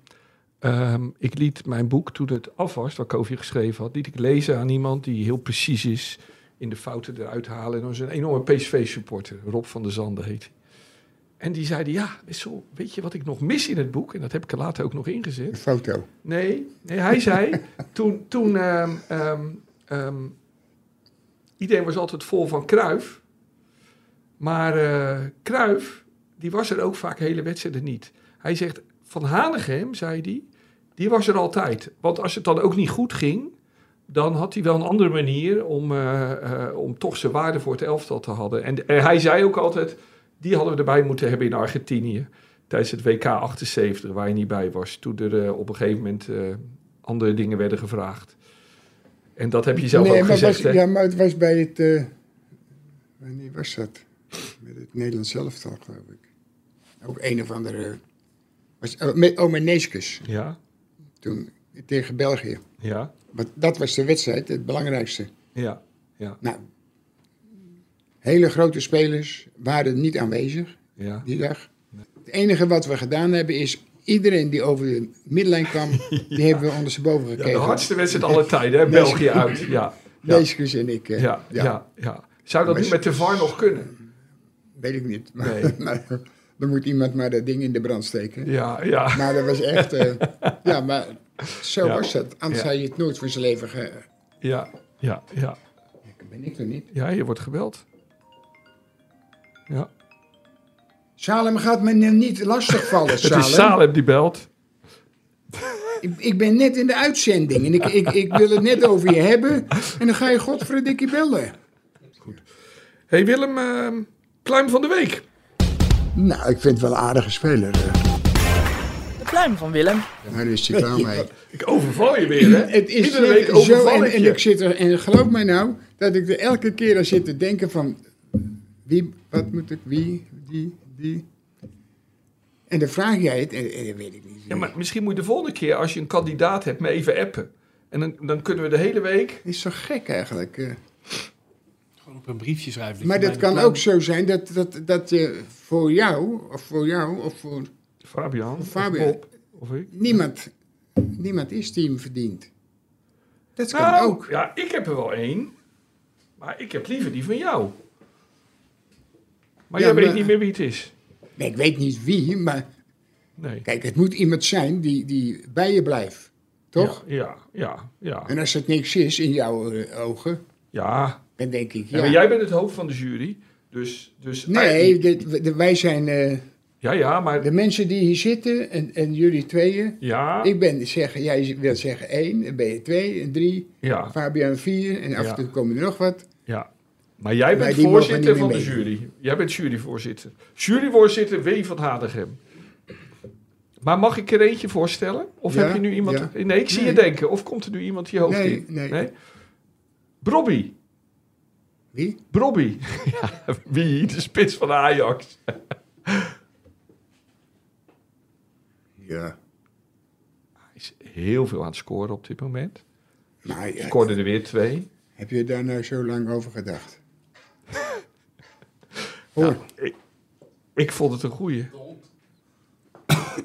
Speaker 3: ehm, ik liet mijn boek, toen het af was, wat je geschreven had, liet ik lezen aan iemand die heel precies is in de fouten eruit halen. En dat was een enorme PSV-supporter, Rob van der Zande heet. En die zeiden, ja, Wessel, weet je wat ik nog mis in het boek? En dat heb ik er later ook nog ingezet.
Speaker 2: Een foto.
Speaker 3: Nee, nee hij zei, toen, toen ehm, ehm, iedereen was altijd vol van Kruif, maar Kruif, die was er ook vaak hele wedstrijden niet. Hij zegt, van Hanegem, zei hij, die was er altijd. Want als het dan ook niet goed ging, dan had hij wel een andere manier om, eh, eh, om toch zijn waarde voor het elftal te hadden. En, en hij zei ook altijd, die hadden we erbij moeten hebben in Argentinië. Tijdens het WK 78, waar je niet bij was. Toen er op een gegeven moment andere dingen werden gevraagd. En dat heb je zelf ook gezegd,
Speaker 2: was? Ja, maar het was bij het... eh, wanneer was dat? Met het Nederlands elftal, geloof ik. Ook een of andere... Was, oh, met, Neeskes.
Speaker 3: Ja,
Speaker 2: Toen tegen België.
Speaker 3: ja,
Speaker 2: Want dat was de wedstrijd, het belangrijkste.
Speaker 3: ja, ja,
Speaker 2: Nou, hele grote spelers waren niet aanwezig
Speaker 3: ja.
Speaker 2: die dag. Het enige wat we gedaan hebben is... Iedereen die over de middenlijn kwam, die hebben we ondersteboven
Speaker 3: Ja,
Speaker 2: gekeken.
Speaker 3: de hardste wedstrijd aller tijden, hè? België uit. Ja,
Speaker 2: en ik. eh,
Speaker 3: ja, ja, ja. Zou dat niet met de VAR nog kunnen?
Speaker 2: Weet ik niet. Maar,
Speaker 3: Nee.
Speaker 2: maar dan moet iemand maar dat ding in de brand steken.
Speaker 3: Ja, ja.
Speaker 2: Maar dat was echt... eh, ja, maar zo
Speaker 3: Ja.
Speaker 2: was het. Anders
Speaker 3: Ja.
Speaker 2: had je het nooit voor zijn leven... Ge...
Speaker 3: Ja, ja, ja.
Speaker 2: Ben ik er niet.
Speaker 3: Ja, je wordt gebeld. Ja.
Speaker 2: Salem gaat me nu niet lastigvallen,
Speaker 3: Het
Speaker 2: Salem.
Speaker 3: is Salem die belt.
Speaker 2: Ik, ik ben net in de uitzending en ik, ik, ik wil het net over je hebben. En dan ga je godverdikkie bellen.
Speaker 3: hey Willem, ehm pluim van de week.
Speaker 2: Nou, ik vind het wel een aardige speler. eh.
Speaker 4: De pluim van Willem.
Speaker 2: Daar is hij klaar mee.
Speaker 3: Ik overval je weer, hè?
Speaker 2: Het is
Speaker 3: Iedere week
Speaker 2: zo,
Speaker 3: overval
Speaker 2: en,
Speaker 3: ik
Speaker 2: en
Speaker 3: je.
Speaker 2: ik zit er, en geloof mij nou, dat ik er elke keer aan zit te denken van, wie, wat moet ik, wie, die, die. En dan vraag jij het, en, en dan weet ik niet.
Speaker 3: Ja, maar misschien moet je de volgende keer, als je een kandidaat hebt, me even appen. En dan, dan kunnen we de hele week...
Speaker 2: is zo gek eigenlijk. eh.
Speaker 5: Gewoon op een briefje schrijven.
Speaker 2: Maar dat kan
Speaker 5: plan-
Speaker 2: ook zo zijn dat, dat, dat je voor jou, of voor jou, of voor
Speaker 3: Fabian, of
Speaker 2: Fabian.
Speaker 3: Bob, of ik.
Speaker 2: niemand, niemand is die hem verdient. Dat kan
Speaker 3: Nou,
Speaker 2: ook.
Speaker 3: ja, ik heb er wel één. Maar ik heb liever die van jou. Maar
Speaker 2: Ja,
Speaker 3: jij weet
Speaker 2: maar-
Speaker 3: niet meer wie het is.
Speaker 2: Nee, ik weet niet wie, maar
Speaker 3: Nee.
Speaker 2: kijk, het moet iemand zijn die, die bij je blijft. Toch?
Speaker 3: Ja, ja, ja. Ja,
Speaker 2: En als het niks is in jouw eh, ogen,
Speaker 3: ja.
Speaker 2: dan denk ik,
Speaker 3: Ja,
Speaker 2: ja.
Speaker 3: maar jij bent het hoofd van de jury. Dus, dus
Speaker 2: Nee, dit- de- wij zijn eh,
Speaker 3: Ja, ja, maar...
Speaker 2: de mensen die hier zitten en, en jullie tweeën.
Speaker 3: Ja,
Speaker 2: Ik ben zeggen, jij wil zeggen één, dan ben je twee en drie,
Speaker 3: ja,
Speaker 2: Fabian vier en af
Speaker 3: Ja.
Speaker 2: en toe komen er nog wat.
Speaker 3: ja. Maar jij bent voorzitter van de jury. Jij bent juryvoorzitter. Juryvoorzitter W. van Hadegem. Maar mag ik er eentje voorstellen? Of
Speaker 2: Ja,
Speaker 3: heb je nu iemand...
Speaker 2: ja.
Speaker 3: Nee, ik zie
Speaker 2: Nee.
Speaker 3: je denken. Of komt er nu iemand je hoofd
Speaker 2: Nee,
Speaker 3: in?
Speaker 2: nee.
Speaker 3: Brobby.
Speaker 2: Wie?
Speaker 3: Brobby. ja, wie? De spits van Ajax.
Speaker 2: Ja.
Speaker 3: Hij is heel veel aan het scoren op dit moment.
Speaker 2: Maar ja,
Speaker 3: Scoorde er weer twee.
Speaker 2: heb je daar nou zo lang over gedacht?
Speaker 3: Ik, ik vond het een goeie.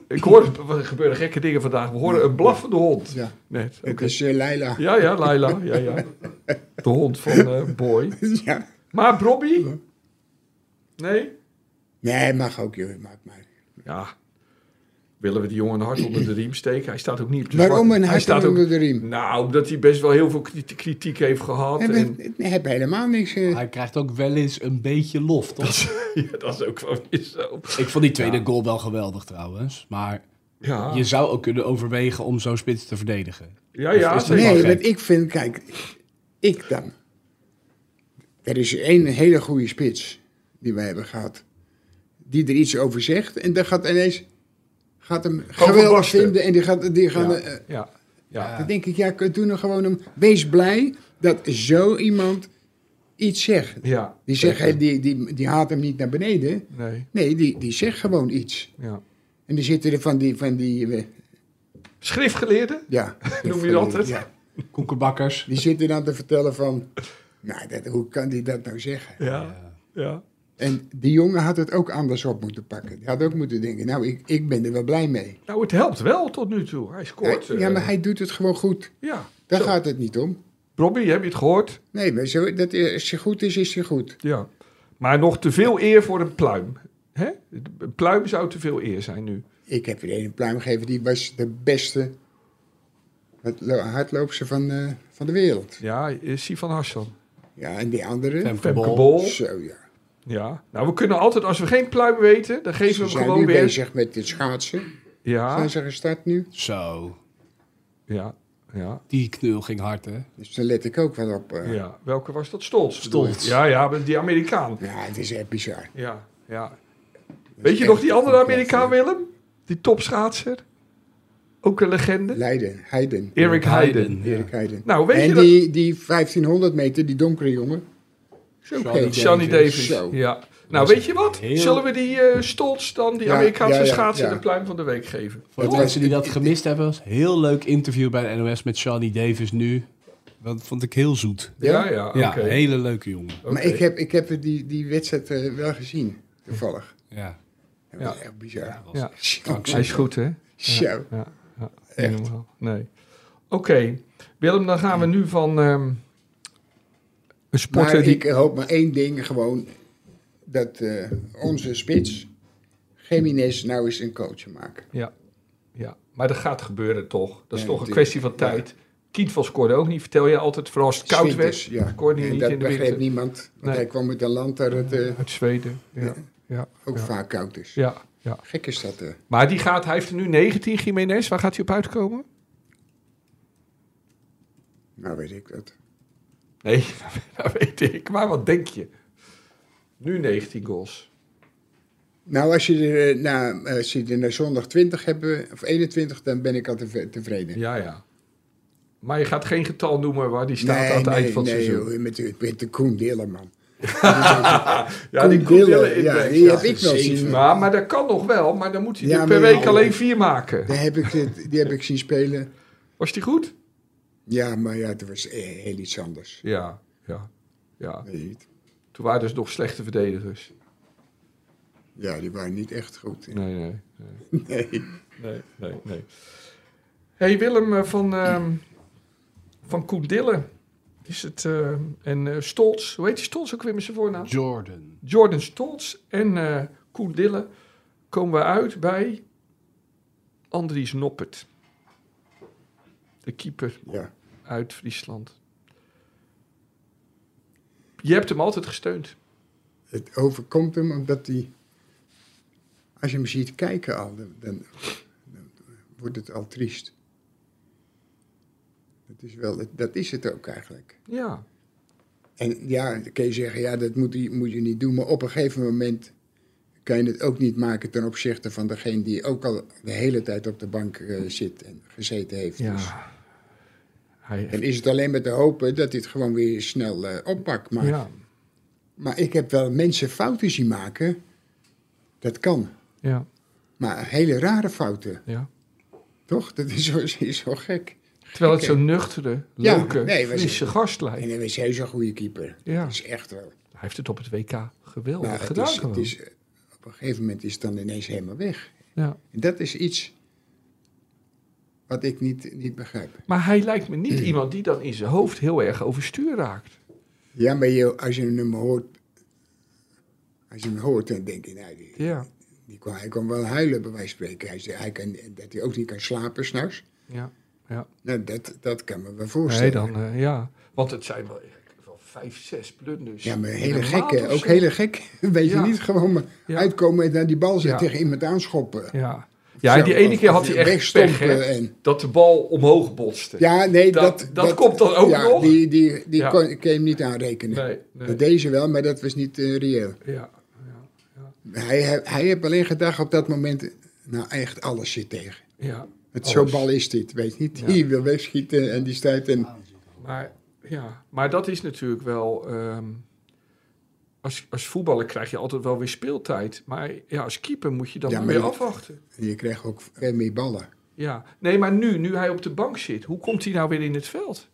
Speaker 3: Ik hoorde, er gebeuren gekke dingen vandaag. We horen een blaffende hond.
Speaker 2: ja,
Speaker 3: Net.
Speaker 2: het
Speaker 3: Oké.
Speaker 2: is eh, Leila.
Speaker 3: Ja, ja, Laila. Ja, ja. De hond van eh, Boy.
Speaker 2: Ja.
Speaker 3: Maar Brobby? Nee?
Speaker 2: Nee, mag ook, joh. Maakt mij.
Speaker 3: Ja. Willen we die jongen een hart onder de riem steken? Hij staat ook niet op de
Speaker 2: Waarom een
Speaker 3: hij
Speaker 2: hart
Speaker 3: staat
Speaker 2: onder
Speaker 3: ook,
Speaker 2: de riem?
Speaker 3: Nou, omdat hij best wel heel veel kriti- kritiek heeft gehad.
Speaker 2: Heb,
Speaker 3: En,
Speaker 2: heb helemaal niks. eh,
Speaker 5: Hij krijgt ook wel eens een beetje lof, toch?
Speaker 3: ja, dat is ook wel weer zo.
Speaker 5: Ik vond die tweede goal wel geweldig trouwens. Maar
Speaker 3: Ja,
Speaker 5: je zou ook kunnen overwegen om zo'n spits te verdedigen.
Speaker 3: ja, ja
Speaker 2: nee, want ik vind, kijk, ik dan. Er is één hele goede spits die we hebben gehad. Die er iets over zegt. En dan gaat ineens gaat hem geweldig vinden. En die gaat, die gaan,
Speaker 3: Ja.
Speaker 2: eh,
Speaker 3: Ja, ja.
Speaker 2: dan denk ik, ja, doe nou gewoon een... Wees blij dat zo iemand iets zegt.
Speaker 3: ja.
Speaker 2: Die zegt, die, die, die haalt hem niet naar beneden.
Speaker 3: Nee,
Speaker 2: Nee, die, die zegt gewoon iets.
Speaker 3: ja.
Speaker 2: En die zitten er van die, van die eh,
Speaker 3: Schriftgeleerde?
Speaker 2: ja.
Speaker 3: Noem je dat?
Speaker 2: Ja,
Speaker 5: Koekenbakkers.
Speaker 2: die zitten dan te vertellen van, nou, dat, hoe kan die dat nou zeggen?
Speaker 3: Ja, ja.
Speaker 2: En die jongen had het ook anders op moeten pakken. Die had ook moeten denken, nou, ik, ik ben er wel blij mee.
Speaker 3: Nou, het helpt wel tot nu toe. Hij scoort.
Speaker 2: Hij- ja,
Speaker 3: eh,
Speaker 2: maar hij doet het gewoon goed.
Speaker 3: Ja.
Speaker 2: Daar
Speaker 3: Zo.
Speaker 2: gaat het niet om.
Speaker 3: Robbie, heb je het gehoord?
Speaker 2: Nee, maar zo, dat, als je goed is, is je goed.
Speaker 3: Ja. Maar nog te veel eer voor een pluim. Hè? Een pluim zou te veel eer zijn nu.
Speaker 2: Ik heb er een pluim gegeven, die was de beste hardlo- hardloopster van, eh, van de wereld.
Speaker 3: Ja, Sivan Hassan.
Speaker 2: Ja, en die andere,
Speaker 5: Femke
Speaker 3: Femke
Speaker 5: Bol.
Speaker 3: Bol.
Speaker 2: zo ja.
Speaker 3: Ja. Nou, we kunnen altijd, als we geen pluim weten, dan geven
Speaker 2: Ze
Speaker 3: we hem
Speaker 2: zijn
Speaker 3: gewoon weer.
Speaker 2: bezig met het schaatsen.
Speaker 3: Ja,
Speaker 2: Zijn ze gestart nu?
Speaker 5: Zo.
Speaker 3: ja, ja,
Speaker 5: Die knul ging hard, hè?
Speaker 2: Dus daar let ik ook wel op. eh.
Speaker 3: ja. Welke was dat? Stolz.
Speaker 5: Stolz.
Speaker 3: Ja, ja, die Amerikaan.
Speaker 2: Ja, het is echt bizar.
Speaker 3: Ja, ja. Weet je nog die andere Amerikaan, Willem? Die topschaatser? Ook een legende?
Speaker 2: Leiden, Heiden.
Speaker 3: Erik Heiden.
Speaker 5: ja.
Speaker 2: Erik Heiden.
Speaker 3: Nou, weet
Speaker 2: en
Speaker 3: je dat-
Speaker 2: die, die 1500 meter, die donkere jongen.
Speaker 5: Johnny.
Speaker 3: Davis. Ja. Nou, weet je wat?
Speaker 5: heel-
Speaker 3: Zullen we die eh Stolz dan, die
Speaker 2: Ja,
Speaker 3: Amerikaanse
Speaker 2: ja, ja.
Speaker 3: de pluim van de week geven?
Speaker 5: Voor de mensen die dat gemist hebben, was een heel leuk interview bij de NOS met Johnny Davis nu. Dat vond ik heel zoet.
Speaker 3: Ja, ja, oké.
Speaker 5: Ja, een hele leuke jongen.
Speaker 2: Maar ik heb, ik heb die, die wedstrijd eh, wel gezien, toevallig.
Speaker 5: Ja.
Speaker 2: Dat was echt bizar.
Speaker 5: was
Speaker 3: Ja. Hij is goed, hè?
Speaker 2: Zo.
Speaker 3: Ja, ja.
Speaker 2: Echt.
Speaker 3: Nee. Oké. Willem, dan gaan we nu van ehm, een sporter
Speaker 2: Maar
Speaker 3: die...
Speaker 2: ik hoop maar één ding gewoon. Dat eh, onze spits, Jiménez, nou eens een coach maken.
Speaker 3: Ja, ja, maar dat gaat gebeuren toch? Dat is
Speaker 2: Ja,
Speaker 3: toch een kwestie van tijd. Kindval scoorde ook niet. Vertel je altijd, vooral als het koud werd,
Speaker 2: ja.
Speaker 3: scoorde hij
Speaker 2: En
Speaker 3: niet
Speaker 2: dat
Speaker 3: in de
Speaker 2: begreep
Speaker 3: winter.
Speaker 2: niemand. Want
Speaker 3: Nee.
Speaker 2: hij kwam uit een land
Speaker 3: Uit Zweden. Ja, ja,
Speaker 2: ook
Speaker 3: ja.
Speaker 2: vaak koud is.
Speaker 3: ja, ja.
Speaker 2: Gek is dat. eh.
Speaker 3: Maar die gaat, hij heeft er nu 19, Jiménez. Waar gaat hij op uitkomen?
Speaker 2: nou weet ik dat.
Speaker 3: Nee, dat weet ik. Maar wat denk je? Nu 19 goals.
Speaker 2: Nou, als je er, eh, na, als je er naar zondag 20 hebt, of 21, dan ben ik al tevreden.
Speaker 3: Ja, ja. Maar je gaat geen getal noemen waar die staat
Speaker 2: nee,
Speaker 3: aan het
Speaker 2: nee,
Speaker 3: eind van het
Speaker 2: nee,
Speaker 3: seizoen.
Speaker 2: joh, met, de- met de Koen Dillerman.
Speaker 3: Ja, die
Speaker 2: Koen Dillen, ja, die
Speaker 3: ja.
Speaker 2: heb ik wel zien.
Speaker 3: Maar, maar dat kan nog wel. Maar dan moet hij
Speaker 2: Ja,
Speaker 3: er per week alleen vier maken.
Speaker 2: Daar heb ik, die heb ik zien spelen.
Speaker 3: Was die goed?
Speaker 2: Ja, maar ja, het was eh, heel iets anders.
Speaker 3: Ja, ja, ja.
Speaker 2: Weet.
Speaker 3: Toen waren dus nog slechte verdedigers.
Speaker 2: Ja, die waren niet echt goed.
Speaker 3: Nee, nee,
Speaker 2: Nee.
Speaker 3: nee, nee, nee. hey, Willem eh, van, ehm van Koen Dille. Is het, eh, en eh Stolz, hoe heet die Stolz ook weer met zijn voornaam?
Speaker 5: Jordan.
Speaker 3: Jordan Stolz en eh Koen Dille komen we uit bij Andries Noppert. De keeper
Speaker 2: Ja.
Speaker 3: Uit Friesland. Je hebt hem altijd gesteund.
Speaker 2: Het overkomt hem omdat hij... Als je hem ziet kijken al, dan, dan, dan wordt het al triest. Dat is, wel, dat is het ook eigenlijk.
Speaker 3: Ja,
Speaker 2: En ja, dan kun je zeggen, ja, dat moet je, moet je niet doen. Maar op een gegeven moment kan je het ook niet maken ten opzichte van degene die ook al de hele tijd op de bank eh, zit en gezeten heeft. Dus
Speaker 3: ja. Hij,
Speaker 2: dan is het alleen maar te hopen dat hij het gewoon weer snel eh, oppakt. Maar,
Speaker 3: ja,
Speaker 2: maar ik heb wel mensen fouten zien maken. Dat kan.
Speaker 3: ja,
Speaker 2: Maar hele rare fouten,
Speaker 3: ja.
Speaker 2: toch? Dat is zo, is zo gek.
Speaker 3: Terwijl het zo'n nuchtere,
Speaker 2: Ja,
Speaker 3: leuke,
Speaker 2: nee, we
Speaker 3: frisse
Speaker 2: zijn-
Speaker 3: gast
Speaker 2: En
Speaker 3: lijkt.
Speaker 2: hij is heus een goede keeper.
Speaker 3: Ja.
Speaker 2: Dat is echt wel.
Speaker 3: Hij heeft het op het WK geweldig gedaan
Speaker 2: is, het is, eh, op een gegeven moment is het dan ineens helemaal weg.
Speaker 3: Ja.
Speaker 2: En dat is iets wat ik niet, niet begrijp.
Speaker 3: Maar hij lijkt me niet iemand die dan in zijn hoofd heel erg overstuur raakt.
Speaker 2: Ja, maar je, als je hem hoort, als je hem hoort, dan denk je, nou, die,
Speaker 3: Ja,
Speaker 2: Die kon, hij kon wel huilen, bij wijze van spreken. Hij zei hij kan, dat hij ook niet kan slapen s'nachts.
Speaker 3: Ja, ja.
Speaker 2: Nou, dat, dat kan me wel
Speaker 3: Nee,
Speaker 2: voorstellen.
Speaker 3: dan, eh, ja. Want het zijn wel, wel vijf, zes blunders.
Speaker 2: Ja, maar hele gekke, ook hele gek. Weet
Speaker 3: Ja.
Speaker 2: je niet, gewoon maar
Speaker 3: Ja.
Speaker 2: uitkomen en dan die bal
Speaker 3: Ja.
Speaker 2: tegen iemand aanschoppen.
Speaker 3: Ja, ja die ene keer had hij echt pech, hè?
Speaker 2: en-
Speaker 3: Dat de bal omhoog botste.
Speaker 2: Ja, nee,
Speaker 3: Dat-
Speaker 2: dat...
Speaker 3: dat komt dan ook
Speaker 2: ja,
Speaker 3: nog?
Speaker 2: Die, die, die
Speaker 3: Ja.
Speaker 2: kon, je hem niet aanrekenen.
Speaker 3: Nee, nee.
Speaker 2: Dat deze wel, maar dat was niet eh, reëel.
Speaker 3: Ja,
Speaker 2: Hij, hij, hij heeft alleen gedacht op dat moment, nou echt alles zit tegen.
Speaker 3: ja.
Speaker 2: Het. Zo'n bal is dit, weet je niet. Die wil wegschieten en die stuit en...
Speaker 3: Maar, ja, maar dat is natuurlijk wel... ehm, als, als voetballer krijg je altijd wel weer speeltijd. Maar ja, als keeper moet je dan
Speaker 2: Ja,
Speaker 3: weer
Speaker 2: je-
Speaker 3: afwachten.
Speaker 2: en je krijgt ook meer ballen.
Speaker 3: Ja, nee, maar nu, nu hij op de bank zit, hoe komt hij nou weer in het veld?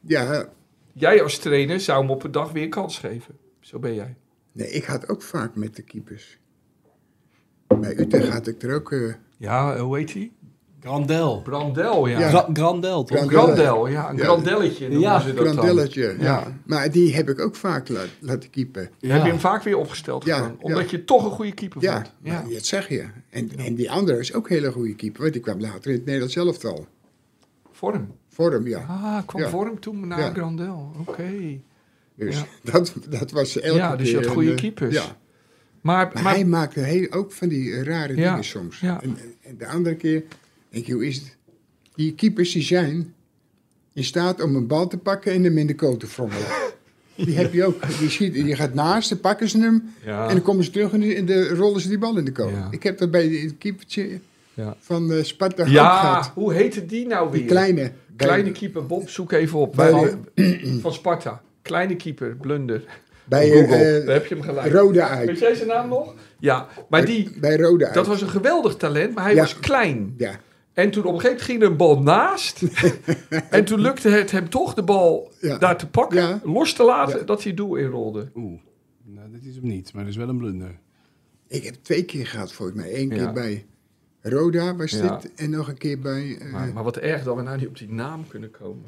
Speaker 2: Ja,
Speaker 3: Jij als trainer zou hem op een dag weer kans geven. Zo ben jij.
Speaker 2: nee, ik had ook vaak met de keepers. Bij Utrecht had ik er ook... eh,
Speaker 3: Ja, hoe heet hij?
Speaker 5: Grandel.
Speaker 3: Brandel, ja.
Speaker 2: Ja.
Speaker 5: Gra- Grandel, toch?
Speaker 2: Grandel.
Speaker 3: Grandel, ja. Een
Speaker 2: Ja.
Speaker 3: grandelletje noemen
Speaker 5: Ja,
Speaker 3: ze dat dan.
Speaker 2: Grandelletje, ja.
Speaker 3: Ja.
Speaker 2: Maar die heb ik ook vaak la- laten keepen.
Speaker 3: Heb je hem vaak weer opgesteld
Speaker 2: Ja,
Speaker 3: gewoon?
Speaker 2: ja.
Speaker 3: Omdat je toch een goede keeper
Speaker 2: Ja,
Speaker 3: vond. Ja.
Speaker 2: dat zeg je. En, en die andere is ook een hele goede keeper. Want die kwam later in het Nederlands elftal.
Speaker 3: Vorm.
Speaker 2: Vorm, ja.
Speaker 3: Ah, kwam
Speaker 2: Ja.
Speaker 3: Vorm toen naar
Speaker 2: Ja.
Speaker 3: Grandel. Oké.
Speaker 2: Dus
Speaker 3: Ja.
Speaker 2: dat, dat was elke
Speaker 3: Ja, dus je
Speaker 2: keer
Speaker 3: had goede
Speaker 2: een, eh,
Speaker 3: keepers.
Speaker 2: Ja.
Speaker 3: Maar,
Speaker 2: Maar,
Speaker 3: maar
Speaker 2: hij maakte heel, ook van die rare
Speaker 3: Ja,
Speaker 2: dingen soms.
Speaker 3: ja.
Speaker 2: En, en de andere keer, denk je, hoe is het? Die keepers die zijn in staat om een bal te pakken en hem in de koot te frommelen. Die heb je ook. Die, schiet, die gaat naast, dan pakken ze hem
Speaker 3: ja,
Speaker 2: en dan komen ze terug en, dan rollen ze die bal in de koot.
Speaker 3: Ja.
Speaker 2: Ik heb dat bij het keepertje
Speaker 3: ja.
Speaker 2: van eh, Sparta
Speaker 3: ja,
Speaker 2: gehad.
Speaker 3: hoe heette die nou weer?
Speaker 2: Die kleine.
Speaker 3: Kleine
Speaker 2: bij,
Speaker 3: keeper, Bob, zoek even op.
Speaker 2: Bij
Speaker 3: van, van Sparta. Kleine keeper, blunder.
Speaker 2: bij
Speaker 3: Google,
Speaker 2: eh,
Speaker 3: daar heb je hem gelijk.
Speaker 2: Rode uit.
Speaker 3: Weet jij zijn naam nog? Ja, maar die,
Speaker 2: Bij Rode uit.
Speaker 3: dat was een geweldig talent, maar hij was klein.
Speaker 2: Ja,
Speaker 3: En toen op een gegeven moment ging er een bal naast. en toen lukte het hem toch de bal
Speaker 2: Ja.
Speaker 3: daar te pakken,
Speaker 2: Ja.
Speaker 3: los te laten,
Speaker 2: Ja.
Speaker 3: dat hij doel inrolde.
Speaker 5: Oeh, nou, dit is hem niet, maar dat is wel een blunder.
Speaker 2: ik heb twee keer gehad volgens mij. Eén
Speaker 3: Ja.
Speaker 2: keer bij Roda was
Speaker 3: Ja.
Speaker 2: dit en nog een keer bij... eh,
Speaker 3: Maar, maar wat erg dat we nou niet op die naam kunnen komen.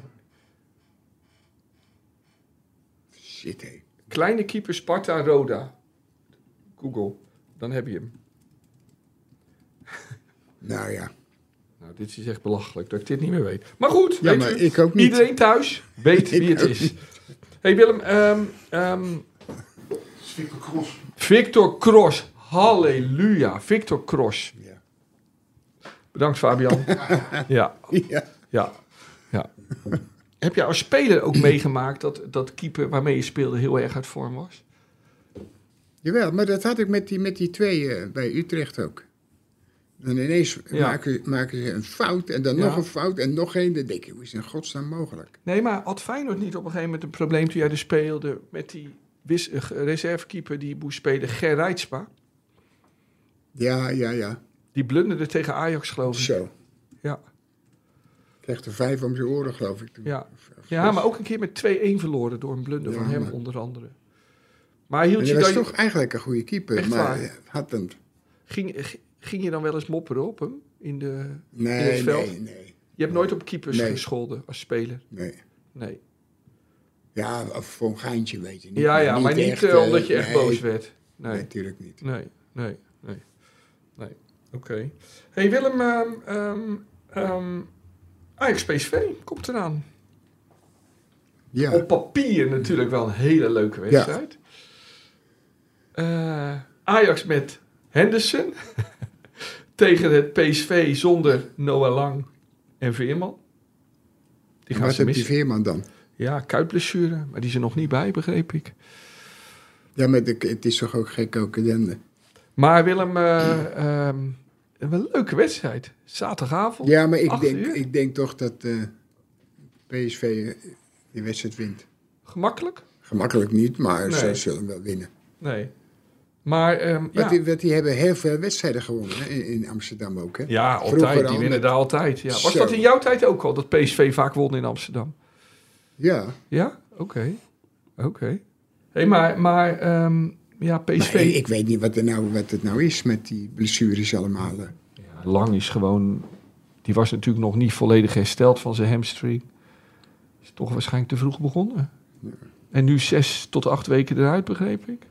Speaker 2: Shit, hé.
Speaker 3: Kleine keeper Sparta Roda. Google, dan heb je hem.
Speaker 2: Nou ja.
Speaker 3: Nou, dit is echt belachelijk dat ik dit niet meer weet. Maar goed,
Speaker 2: Ja,
Speaker 3: weet
Speaker 2: maar
Speaker 3: u,
Speaker 2: ik ook niet.
Speaker 3: iedereen thuis weet wie het is. hey Willem, ehm, ehm,
Speaker 6: Victor Cross.
Speaker 3: Victor Cross. Halleluja, Victor Cross.
Speaker 2: Ja.
Speaker 3: Bedankt Fabian. ja,
Speaker 2: ja.
Speaker 3: ja, ja. Heb je als speler ook meegemaakt dat dat keeper waarmee je speelde heel erg uit vorm was?
Speaker 2: Jawel, maar dat had ik met die, met die twee eh, bij Utrecht ook. Dan ineens
Speaker 3: Ja.
Speaker 2: maken, maken ze een fout en dan
Speaker 3: Ja.
Speaker 2: nog een fout en nog één. Dan denk je, hoe is het in godsnaam mogelijk?
Speaker 3: Nee, maar had Feyenoord niet op een gegeven moment een probleem toen jij er speelde met die wis- eh, reservekeeper die moest spelen, Ger Reitsma?
Speaker 2: Ja, ja, ja.
Speaker 3: Die blunderde tegen Ajax, geloof ik.
Speaker 2: Zo.
Speaker 3: Ja.
Speaker 2: Krijgt er vijf om zijn oren, geloof ik. Toen.
Speaker 3: Ja. Ja, maar ook een keer met 2-1 verloren door een blunder
Speaker 2: Ja,
Speaker 3: van hem
Speaker 2: maar-
Speaker 3: onder andere. Maar hield
Speaker 2: En
Speaker 3: je
Speaker 2: hij was toch eigenlijk een goede keeper,
Speaker 3: Echt
Speaker 2: maar
Speaker 3: waar?
Speaker 2: had hem...
Speaker 3: ging, ging je dan wel eens mopperen op hem? In de, in
Speaker 2: Nee,
Speaker 3: het veld?
Speaker 2: nee, nee,
Speaker 3: Je hebt nooit op keepers
Speaker 2: Nee.
Speaker 3: gescholden als speler?
Speaker 2: nee.
Speaker 3: Nee.
Speaker 2: Ja, of voor een geintje, weet je. Niet,
Speaker 3: ja, ja, maar niet eh,
Speaker 2: eh,
Speaker 3: omdat je echt boos werd.
Speaker 2: Nee, natuurlijk niet.
Speaker 3: nee, nee, nee. nee. Oké. hey Willem, ehm ehm ehm, Ajax PSV komt eraan.
Speaker 2: Ja,
Speaker 3: Op papier natuurlijk wel een hele leuke wedstrijd. Eh, Ajax met Henderson tegen het PSV zonder Noah Lang en Veerman. Die gaan
Speaker 2: wat
Speaker 3: ze
Speaker 2: die
Speaker 3: missen.
Speaker 2: Veerman dan?
Speaker 3: Ja, kuitblessure, maar die is er nog niet bij, begreep ik.
Speaker 2: Ja, maar de- het is toch ook gek ook ellende.
Speaker 3: Maar Willem, eh, ehm, een leuke wedstrijd. Zaterdagavond.
Speaker 2: Ja, maar ik
Speaker 3: Acht
Speaker 2: denk,
Speaker 3: uur?
Speaker 2: ik denk toch dat eh, PSV eh, die wedstrijd wint.
Speaker 3: Gemakkelijk?
Speaker 2: Gemakkelijk niet, maar
Speaker 3: Nee.
Speaker 2: ze zullen wel winnen.
Speaker 3: Nee. Maar ehm,
Speaker 2: Want,
Speaker 3: ja.
Speaker 2: die, want die hebben heel veel wedstrijden gewonnen hè, in, in Amsterdam ook. Hè?
Speaker 3: ja,
Speaker 2: Vroeger
Speaker 3: altijd.
Speaker 2: al
Speaker 3: Die winnen
Speaker 2: met-
Speaker 3: daar altijd. Ja. Was
Speaker 2: Zo.
Speaker 3: dat in jouw tijd ook al, dat PSV vaak won in Amsterdam?
Speaker 2: Ja,
Speaker 3: Ja? Oké. Oké. Hé, maar, maar ehm, ja, PSV...
Speaker 2: maar ik, weet niet wat, er nou, wat het nou is met die blessures allemaal.
Speaker 3: Ja, Lang is gewoon... Die was natuurlijk nog niet volledig hersteld van zijn hamstring. Is toch waarschijnlijk te vroeg begonnen. En nu zes tot acht weken eruit, begreep ik.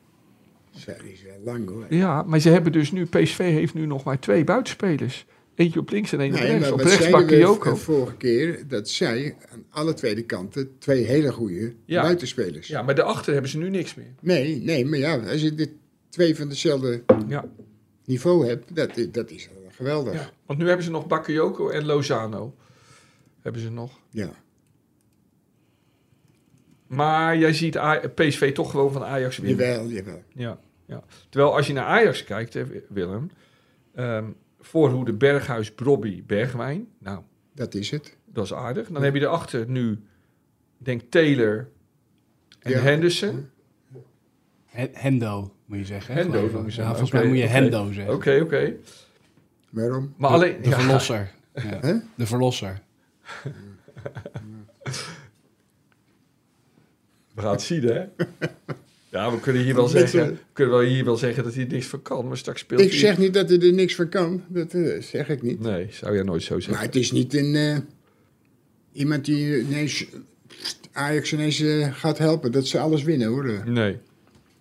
Speaker 2: Zo, die is wel lang hoor.
Speaker 3: Ja, maar ze hebben dus nu, PSV heeft nu nog maar twee buitenspelers. Eentje op links en één op rechts. Op rechts
Speaker 2: v- vorige keer? Dat zij aan alle tweede kanten twee hele goede
Speaker 3: Ja.
Speaker 2: buitenspelers.
Speaker 3: Ja, maar daarachter hebben ze nu niks meer.
Speaker 2: Nee, nee, maar ja, als je dit twee van dezelfde
Speaker 3: Ja,
Speaker 2: niveau hebt, dat, dat is wel geweldig.
Speaker 3: ja. Want nu hebben ze nog Bakayoko en Lozano. Hebben ze nog.
Speaker 2: Ja.
Speaker 3: Maar jij ziet PSV toch gewoon van Ajax winnen.
Speaker 2: Jawel, jawel.
Speaker 3: Ja, ja. Terwijl als je naar Ajax kijkt, hè, Willem. ehm voorhoede Berghuis, Brobby, Bergwijn. Nou,
Speaker 2: Dat is het.
Speaker 3: dat is aardig. Dan heb je erachter nu, ik denk Taylor en
Speaker 2: Ja.
Speaker 3: Henderson.
Speaker 5: He- Hendo, moet je zeggen.
Speaker 3: Hendo, moet je
Speaker 5: Ja,
Speaker 3: zeggen.
Speaker 5: volgens
Speaker 3: Oké,
Speaker 5: mij moet je
Speaker 3: oké.
Speaker 5: Hendo zeggen.
Speaker 3: Oké, oké.
Speaker 2: Waarom?
Speaker 3: Maar alleen...
Speaker 5: De
Speaker 3: ja,
Speaker 5: verlosser. Ja.
Speaker 2: Hè?
Speaker 5: De verlosser.
Speaker 3: we gaan het zien, hè? Ja, we kunnen hier wel
Speaker 2: Met
Speaker 3: zeggen, kunnen wel hier wel zeggen dat hij er niks van kan, maar straks speelt
Speaker 2: Ik
Speaker 3: hij...
Speaker 2: zeg niet dat hij er niks van kan. Dat eh, zeg ik niet.
Speaker 3: Nee, zou jij nooit zo
Speaker 2: Maar
Speaker 3: zeggen.
Speaker 2: het is niet een, eh, iemand die ineens Ajax ineens eh, gaat helpen. Dat ze alles winnen hoor.
Speaker 3: Nee.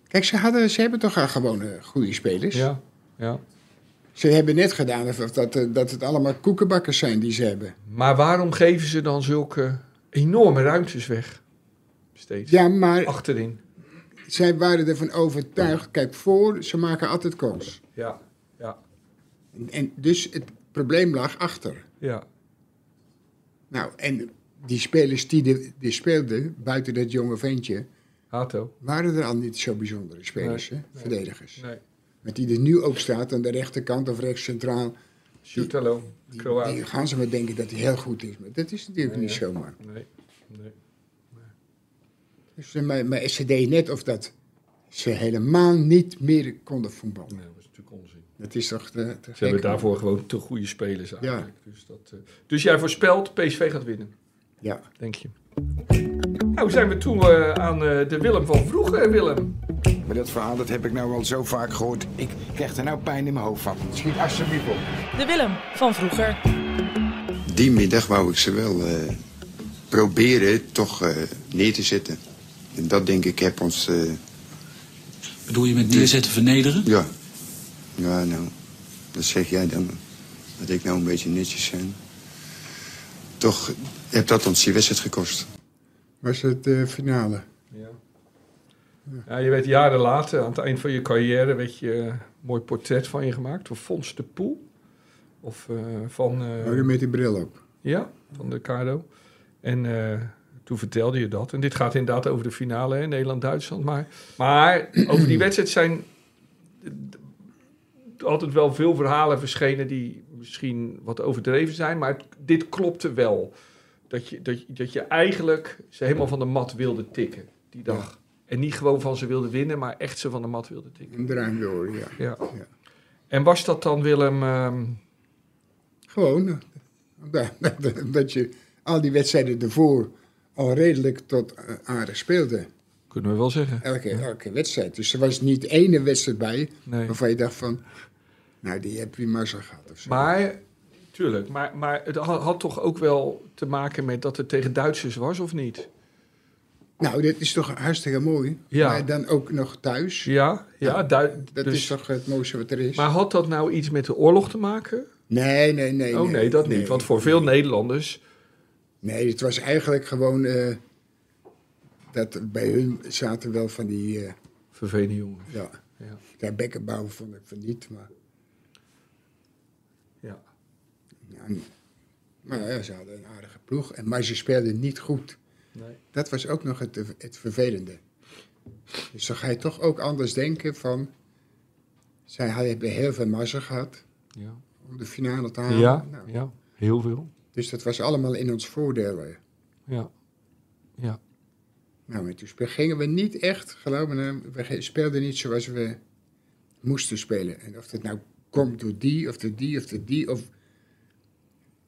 Speaker 2: Kijk, ze, hadden, ze hebben toch al gewoon eh, goede spelers.
Speaker 3: Ja, ja.
Speaker 2: Ze hebben net gedaan of dat, dat het allemaal koekenbakkers zijn die ze hebben.
Speaker 3: Maar waarom geven ze dan zulke enorme ruimtes weg? Steeds.
Speaker 2: Ja, maar
Speaker 3: Achterin.
Speaker 2: zij waren ervan overtuigd. Kijk, voor, ze maken altijd kans.
Speaker 3: Ja, ja,
Speaker 2: En, dus het probleem lag achter.
Speaker 3: ja.
Speaker 2: Nou, en die spelers die, de, die speelden, buiten dat jonge ventje,
Speaker 3: Hato.
Speaker 2: waren er al niet zo bijzondere spelers, hè? verdedigers.
Speaker 3: Nee.
Speaker 2: Met die er nu ook staat aan de rechterkant of rechts centraal.
Speaker 3: Shootalo. Kroaat.
Speaker 2: die gaan ze maar denken dat hij heel goed is. Maar dat is natuurlijk niet zomaar.
Speaker 3: Nee, nee.
Speaker 2: Dus, eh, maar, maar ze deden net of dat ze helemaal niet meer konden voetballen.
Speaker 3: Nee, dat is natuurlijk onzin.
Speaker 2: Dat is toch te, te
Speaker 3: Ze hebben daarvoor gewoon te goede spelers eigenlijk. Dus, dat, eh, dus jij voorspelt PSV gaat winnen,
Speaker 2: Ja.
Speaker 3: denk je? Nou zijn we toe eh, aan eh, de Willem van vroeger, Willem.
Speaker 7: Maar dat verhaal dat heb ik nou al zo vaak gehoord. Ik krijg er nou pijn in mijn hoofd van.
Speaker 2: Schiet alsjeblieft op.
Speaker 4: De Willem van vroeger.
Speaker 8: Die middag wou ik ze wel eh, proberen toch eh, neer te zetten. En dat denk ik heb ons, eh,
Speaker 9: Bedoel je met neerzetten vernederen?
Speaker 8: ja. Ja, nou, dat zeg jij dan. Dat ik nou een beetje netjes zijn. Toch heb dat ons die wedstrijd gekost.
Speaker 2: Was het de finale?
Speaker 3: Ja. ja, je werd jaren later, aan het eind van je carrière, werd je eh, een mooi portret van je gemaakt door Fons de Poel. Of eh, van, eh,
Speaker 2: Oh, met die bril op.
Speaker 3: ja, van de Cardo. En eh, toen vertelde je dat. En dit gaat inderdaad over de finale, hè, Nederland-Duitsland. Maar, maar over die wedstrijd zijn altijd wel veel verhalen verschenen die misschien wat overdreven zijn. Maar het- dit klopte wel. Dat je, dat, dat je eigenlijk ze helemaal van de mat wilde tikken die dag. En niet gewoon van ze wilde winnen, maar echt ze van de mat wilde tikken.
Speaker 2: Een draai door, ja.
Speaker 3: Ja.
Speaker 2: Ja.
Speaker 3: En was dat dan, Willem... ehm,
Speaker 2: Gewoon. eh, Dat, dat, dat je al die wedstrijden ervoor al redelijk tot eh, aardig speelde.
Speaker 3: kunnen we wel zeggen.
Speaker 2: Elke, elke wedstrijd. Dus er was niet ene wedstrijd bij
Speaker 3: Nee.
Speaker 2: waarvan je dacht van... Nou, die heb je maar zo gehad of zo.
Speaker 3: Maar, tuurlijk, maar, maar het had, had toch ook wel te maken met dat het tegen Duitsers was, of niet?
Speaker 2: Nou, dit is toch hartstikke mooi.
Speaker 3: Ja.
Speaker 2: Maar dan ook nog thuis.
Speaker 3: Ja, ja.
Speaker 2: Dat
Speaker 3: dus-
Speaker 2: is toch het mooiste wat er is.
Speaker 3: Maar had dat nou iets met de oorlog te maken?
Speaker 2: nee, nee, nee.
Speaker 3: oh nee, dat niet. Want voor veel Nederlanders...
Speaker 2: Nee, het was eigenlijk gewoon... eh, dat bij hun zaten wel van die... eh,
Speaker 3: Vervelende jongens.
Speaker 2: ja,
Speaker 3: Ja.
Speaker 2: ja, bekkenbouw vond ik van niet, maar...
Speaker 3: Ja.
Speaker 2: Ja, maar ja, ze hadden een aardige ploeg. En, maar ze speelden niet goed.
Speaker 3: Nee.
Speaker 2: Dat was ook nog het, het vervelende. Dus dan ga je toch ook anders denken van... Zij hebben heel veel mazzel gehad
Speaker 3: Ja.
Speaker 2: om de finale te halen.
Speaker 3: Ja,
Speaker 2: Nou,
Speaker 3: ja, heel veel.
Speaker 2: Dus dat was allemaal in ons voordeel.
Speaker 3: Ja. Ja.
Speaker 2: Nou, en toen gingen we niet echt, geloof me, nou, we speelden niet zoals we moesten spelen. En of dat nou komt door die, of door die, of door die, of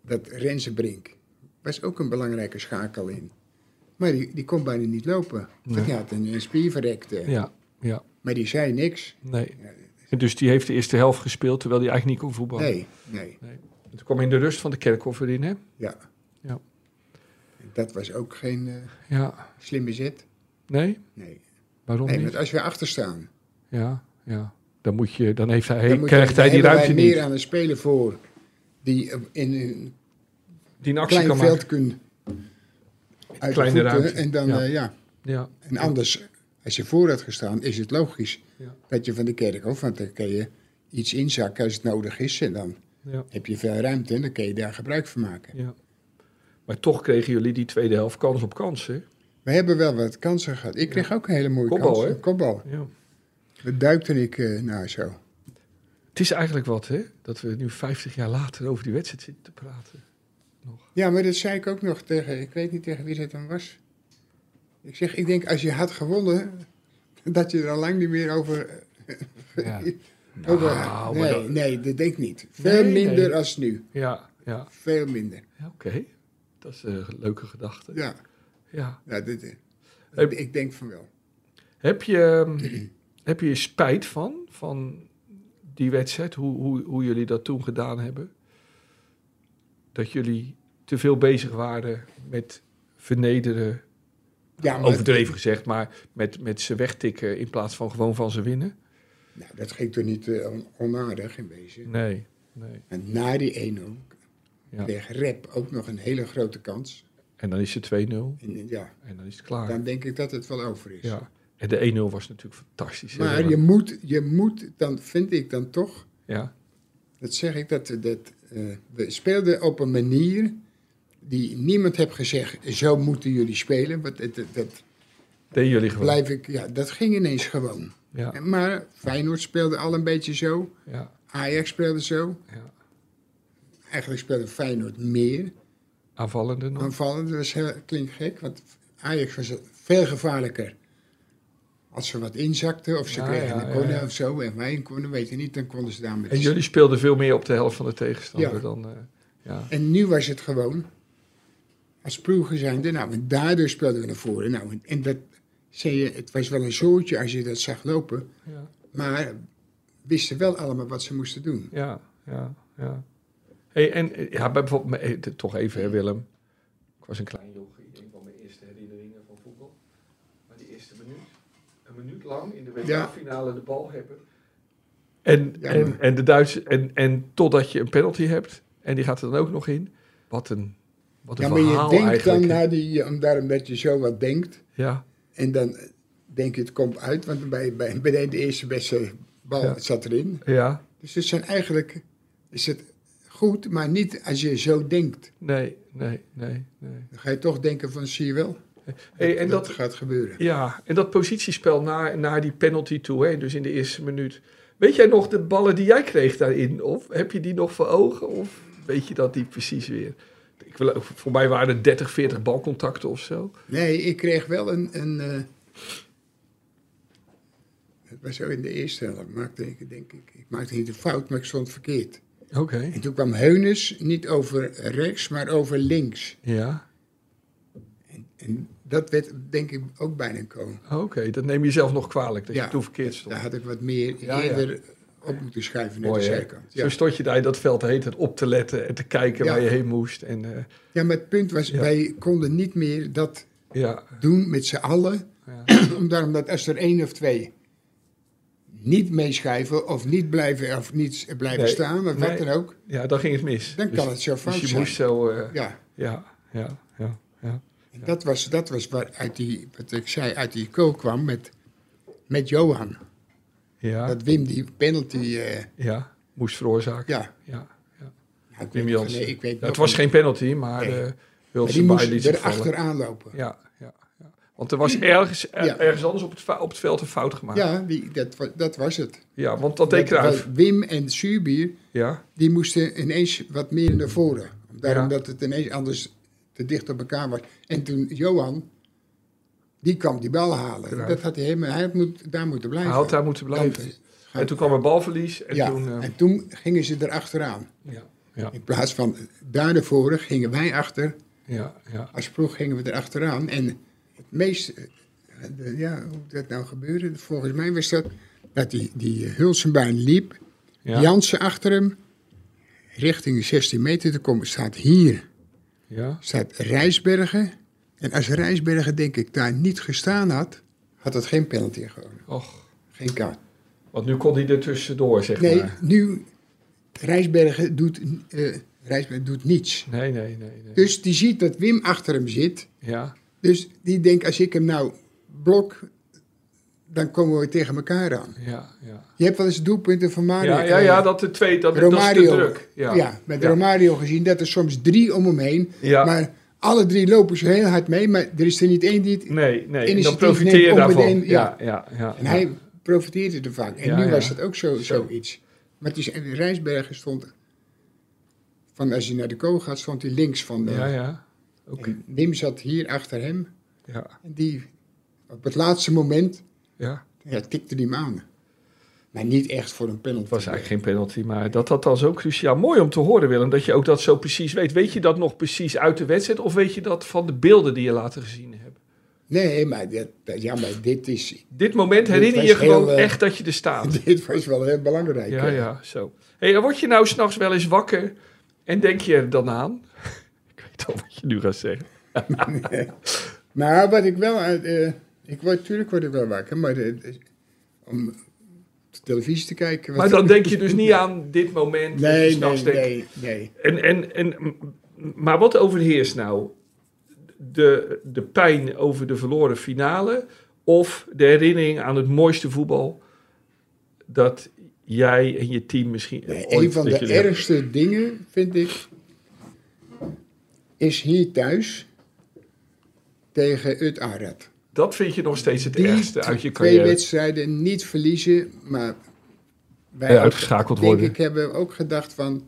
Speaker 2: dat Renze Brink. Was ook een belangrijke schakel in. Maar die, die kon bijna niet lopen. Want die had een, een spier verrekt. eh.
Speaker 3: Ja. Ja.
Speaker 2: Maar die zei niks.
Speaker 3: Nee. Dus die heeft de eerste helft gespeeld, terwijl hij eigenlijk niet kon voetballen.
Speaker 2: Nee, nee,
Speaker 3: nee. Toen kwam in de rust van de Kerkhoff erin, hè?
Speaker 2: ja.
Speaker 3: Ja.
Speaker 2: Dat was ook geen eh,
Speaker 3: Ja.
Speaker 2: slimme zet.
Speaker 3: Nee?
Speaker 2: Nee.
Speaker 3: Waarom
Speaker 2: nee,
Speaker 3: niet?
Speaker 2: want als we achter staan
Speaker 3: Ja. ja. Dan, moet je, dan heeft hij,
Speaker 2: Dan
Speaker 3: krijgt
Speaker 2: je-
Speaker 3: hij die ruimte niet.
Speaker 2: meer aan een speler voor die eh, in een
Speaker 3: Die een actie
Speaker 2: klein
Speaker 3: kan
Speaker 2: veld
Speaker 3: maken.
Speaker 2: kunt uit
Speaker 3: Kleine
Speaker 2: de voeten.
Speaker 3: ruimte.
Speaker 2: En dan,
Speaker 3: Ja.
Speaker 2: ja. ja.
Speaker 3: Ja.
Speaker 2: En anders, als je voor had gestaan, is het logisch
Speaker 3: Ja.
Speaker 2: dat je van de kerk of want dan kan je iets inzakken als het nodig is. En dan
Speaker 3: Ja.
Speaker 2: heb je veel ruimte dan kun je daar gebruik van maken.
Speaker 3: Ja. Maar toch kregen jullie die tweede helft kans op kans, hè?
Speaker 2: We hebben wel wat kansen gehad. Ik kreeg ook een hele mooie
Speaker 3: Kopbal,
Speaker 2: kans.
Speaker 3: hè?
Speaker 2: Kopbal.
Speaker 3: Ja.
Speaker 2: Dat duikte ik eh nou zo.
Speaker 3: Het is eigenlijk wat, hè? Dat we nu 50 jaar later over die wedstrijd zitten te praten.
Speaker 2: Ja, maar dat zei ik ook nog tegen, ik weet niet tegen wie dat dan was. Ik zeg, ik denk als je had gewonnen, dat je er al lang niet meer over...
Speaker 5: Ja.
Speaker 3: Nou, maar
Speaker 2: nee,
Speaker 3: dat-
Speaker 2: nee, dat denk ik niet. Veel
Speaker 3: Nee,
Speaker 2: minder
Speaker 3: nee.
Speaker 2: als nu.
Speaker 3: Ja, ja.
Speaker 2: Veel minder.
Speaker 3: ja Oké. Dat is een leuke gedachte.
Speaker 2: Ja,
Speaker 3: Ja.
Speaker 2: ja dit, eh,
Speaker 3: Heb-
Speaker 2: ik denk van wel.
Speaker 3: Heb je, ehm, heb je spijt van, van die wedstrijd? Hoe, hoe, hoe jullie dat toen gedaan hebben? Dat jullie te veel bezig waren met vernederen,
Speaker 2: Ja, maar-
Speaker 3: overdreven gezegd, maar met, met ze wegtikken in plaats van gewoon van ze winnen?
Speaker 2: Nou, dat ging toch niet eh, on- onaardig in wezen.
Speaker 3: Nee, nee.
Speaker 2: En na die 1-0
Speaker 3: Ja.
Speaker 2: kreeg Rep ook nog een hele grote kans.
Speaker 3: En dan is het 2-0
Speaker 2: En, ja,
Speaker 3: en dan is het klaar.
Speaker 2: dan denk ik dat het wel over is.
Speaker 3: Ja. En de 1-0 was natuurlijk fantastisch.
Speaker 2: Maar je moet, je moet, dan vind ik dan toch,
Speaker 3: Ja,
Speaker 2: dat zeg ik, dat, dat eh, we speelden op een manier die niemand heeft gezegd, zo moeten jullie spelen. Want het- dat
Speaker 3: deden jullie gewoon.
Speaker 2: blijf ik, ja, dat ging ineens gewoon.
Speaker 3: Ja,
Speaker 2: Maar Feyenoord speelde al een beetje zo,
Speaker 3: ja,
Speaker 2: Ajax speelde zo.
Speaker 3: ja.
Speaker 2: Eigenlijk speelde Feyenoord meer
Speaker 3: Aanvallende nog.
Speaker 2: aanvallen. Dat was heel, klinkt gek, want Ajax was veel gevaarlijker. Als ze wat inzakten of ze
Speaker 3: Ja,
Speaker 2: kregen een corner of zo en wij een corner, weet je niet, dan konden ze daar met
Speaker 3: En jullie speelden veel meer op de helft van de tegenstander dan... eh, ja.
Speaker 2: En nu was het gewoon, als ploegen zijnde, nou, en daardoor speelden we naar voren. Nou, en, en dat, zei je, het was wel een zootje als je dat zag lopen,
Speaker 3: Ja,
Speaker 2: maar wisten wel allemaal wat ze moesten doen.
Speaker 3: ja, ja. ja. Hey, en eh, ja, bijvoorbeeld, eh, toch even hè, Willem. Ik was een klein jochie, een van mijn eerste herinneringen van voetbal. Maar die eerste minuut, een minuut lang in de
Speaker 2: Ja.
Speaker 3: WK-finale de bal hebben. En,
Speaker 2: Ja,
Speaker 3: en, en de Duitse, en, en totdat je een penalty hebt, en die gaat er dan ook nog in. Wat een, wat een
Speaker 2: Ja, maar je denkt
Speaker 3: eigenlijk.
Speaker 2: dan naar die, om daarom dat je zo wat denkt,
Speaker 3: Ja,
Speaker 2: en dan denk je het komt uit, want bij, bij, bij de eerste beste bal
Speaker 3: Ja.
Speaker 2: zat erin.
Speaker 3: ja,
Speaker 2: Dus het zijn eigenlijk, is het goed, maar niet als je zo denkt.
Speaker 3: nee, nee, nee, nee.
Speaker 2: Dan ga je toch denken van, zie je wel,
Speaker 3: Hey, en
Speaker 2: dat
Speaker 3: dat,
Speaker 2: gaat gebeuren.
Speaker 3: Ja, en dat positiespel naar, naar die penalty toe, hè, dus in de eerste minuut. Weet jij nog de ballen die jij kreeg daarin? Of heb je die nog voor ogen? Of weet je dat niet precies weer? Ik wil, voor mij waren er 30, 40 balcontacten of zo.
Speaker 2: Nee, ik kreeg wel een, een eh, het was zo in de eerste helft, maakte ik, denk ik, ik maakte niet een fout, maar ik stond verkeerd.
Speaker 3: Oké.
Speaker 2: En toen kwam Heunes niet over rechts, maar over links.
Speaker 3: Ja,
Speaker 2: En dat werd denk ik ook bijna een koon.
Speaker 3: oké. Dat neem je zelf nog kwalijk, dat
Speaker 2: Ja.
Speaker 3: je toen verkeerd stond.
Speaker 2: Daar had ik wat meer
Speaker 3: Ja, ja.
Speaker 2: Op moeten schuiven naar
Speaker 3: Mooi,
Speaker 2: de zijkant.
Speaker 3: Zo stond je daar in dat veld hele tijd op te letten en te kijken
Speaker 2: Ja.
Speaker 3: waar je heen moest. En, eh,
Speaker 2: ja, maar het punt was,
Speaker 3: Ja.
Speaker 2: wij konden niet meer dat
Speaker 3: ja,
Speaker 2: doen met z'n allen.
Speaker 3: ja,
Speaker 2: Omdat omdat als er één of twee niet meeschuiven of niet blijven, of niet blijven
Speaker 3: Nee,
Speaker 2: staan, of
Speaker 3: nee.
Speaker 2: wat dan ook,
Speaker 3: ja, dan ging het mis.
Speaker 2: dan
Speaker 3: Dus-
Speaker 2: kan het zo fout
Speaker 3: Dus je
Speaker 2: zijn.
Speaker 3: moest zo... eh,
Speaker 2: Ja,
Speaker 3: ja, ja, ja, ja.
Speaker 2: en dat was, dat was waar uit die, wat ik zei, uit die kool kwam met, met Johan.
Speaker 3: Ja,
Speaker 2: Dat Wim die penalty, eh,
Speaker 3: ja, moest veroorzaken.
Speaker 2: ja.
Speaker 3: Ja, ja.
Speaker 2: Ik
Speaker 3: Wim
Speaker 2: nee, ik weet
Speaker 3: Ja, het was
Speaker 2: niet.
Speaker 3: geen penalty, maar
Speaker 2: Nee.
Speaker 3: de
Speaker 2: Maar
Speaker 3: Wilson
Speaker 2: die moest er achteraan lopen.
Speaker 3: Ja, ja, ja. Want er was ergens, er-
Speaker 2: Ja.
Speaker 3: ergens anders op het, op het veld een fout gemaakt. Ja,
Speaker 2: Ja, die, dat, dat was het.
Speaker 3: want dat deed Cruijff.
Speaker 2: Wim en Zuurbier,
Speaker 3: Ja,
Speaker 2: die moesten ineens wat meer naar voren. Daarom
Speaker 3: Ja.
Speaker 2: dat het ineens anders te dicht op elkaar was. En toen Johan, die kwam die bal halen.
Speaker 3: Cruijff.
Speaker 2: Dat had hij helemaal, hij had moet, daar moeten blijven.
Speaker 3: hij had daar moeten blijven. En toen kwam er balverlies. En
Speaker 2: ja,
Speaker 3: toen, eh,
Speaker 2: en toen gingen ze erachteraan.
Speaker 3: ja, ja,
Speaker 2: In plaats van daar naar voren gingen wij achter.
Speaker 3: ja, ja.
Speaker 2: Als ploeg gingen we erachteraan. En het meest, eh, ja, hoe dat nou gebeurde, volgens mij was dat dat die, die Hulsenbaan liep.
Speaker 3: Ja,
Speaker 2: Jansen achter hem, richting de 16 meter te komen, staat hier,
Speaker 3: ja.
Speaker 2: staat Rijsbergen. En als Rijsbergen, denk ik, daar niet gestaan had, had het geen penalty gewonnen.
Speaker 3: Och,
Speaker 2: Geen kaart.
Speaker 3: Want nu kon hij er tussendoor, zeg
Speaker 2: Nee,
Speaker 3: maar.
Speaker 2: nu, Rijsbergen doet, Rijsbergen doet niets.
Speaker 3: Nee, nee, nee. nee.
Speaker 2: Dus die ziet dat Wim achter hem zit.
Speaker 3: Ja,
Speaker 2: Dus die denkt, als ik hem nou blok, dan komen we tegen elkaar aan.
Speaker 3: ja, ja.
Speaker 2: Je hebt wel eens doelpunten van Mario.
Speaker 3: Ja, ja, ja, dat de twee, dat, dat is te druk. Ja,
Speaker 2: Ja, met
Speaker 3: Ja.
Speaker 2: Romario gezien dat er soms drie om hem heen.
Speaker 3: Ja.
Speaker 2: Maar alle drie lopen zo heel hard mee, maar er is er niet één die het...
Speaker 3: Nee, nee, dan profiteer je daarvan. ja,
Speaker 2: ja.
Speaker 3: ja, ja.
Speaker 2: En hij profiteerde ervan. En nu was het ook zo,
Speaker 3: Zo.
Speaker 2: zoiets. Maar het is, en Rijsbergen stond... Van als je naar de kool gaat, stond hij links van de...
Speaker 3: Ja, ja. Oké.
Speaker 2: En Wim zat hier achter hem.
Speaker 3: Ja,
Speaker 2: En die, op het laatste moment,
Speaker 3: ja.
Speaker 2: ja, tikte hij hem aan. Maar niet echt voor een penalty.
Speaker 3: Het was eigenlijk geen penalty, maar dat dat dan zo cruciaal. Mooi om te horen, Willem, dat je ook dat zo precies weet. Weet je dat nog precies uit de wedstrijd of weet je dat van de beelden die je later gezien hebt?
Speaker 2: Nee, maar, dat- ja, maar dit, is,
Speaker 3: Dit moment
Speaker 2: Dit
Speaker 3: herinner je gewoon
Speaker 2: heel, eh,
Speaker 3: echt dat je er staat.
Speaker 2: dit was wel heel belangrijk.
Speaker 3: Ja,
Speaker 2: hè.
Speaker 3: ja, zo. Hey, word je nou s'nachts wel eens wakker en denk je er dan aan? Ik weet al wat je nu gaat zeggen.
Speaker 2: Maar wat ik wel... eh, ik word, natuurlijk word ik wel wakker, maar om televisie te kijken...
Speaker 3: Maar dan denk je dus niet aan dit moment.
Speaker 2: Nee, nee, nee, nee.
Speaker 3: En, en, en, maar wat overheerst nou? De, de pijn over de verloren finale of de herinnering aan het mooiste voetbal dat jij en je team misschien
Speaker 2: Nee, een van de
Speaker 3: hebben?
Speaker 2: ergste dingen, vind ik, is hier thuis tegen Ut Arad.
Speaker 3: Dat vind je nog steeds het
Speaker 2: Die
Speaker 3: ergste uit je
Speaker 2: twee
Speaker 3: carrière.
Speaker 2: wedstrijden niet verliezen, maar wij
Speaker 3: Ja, uitgeschakeld
Speaker 2: denk
Speaker 3: worden.
Speaker 2: ik hebben ook gedacht van,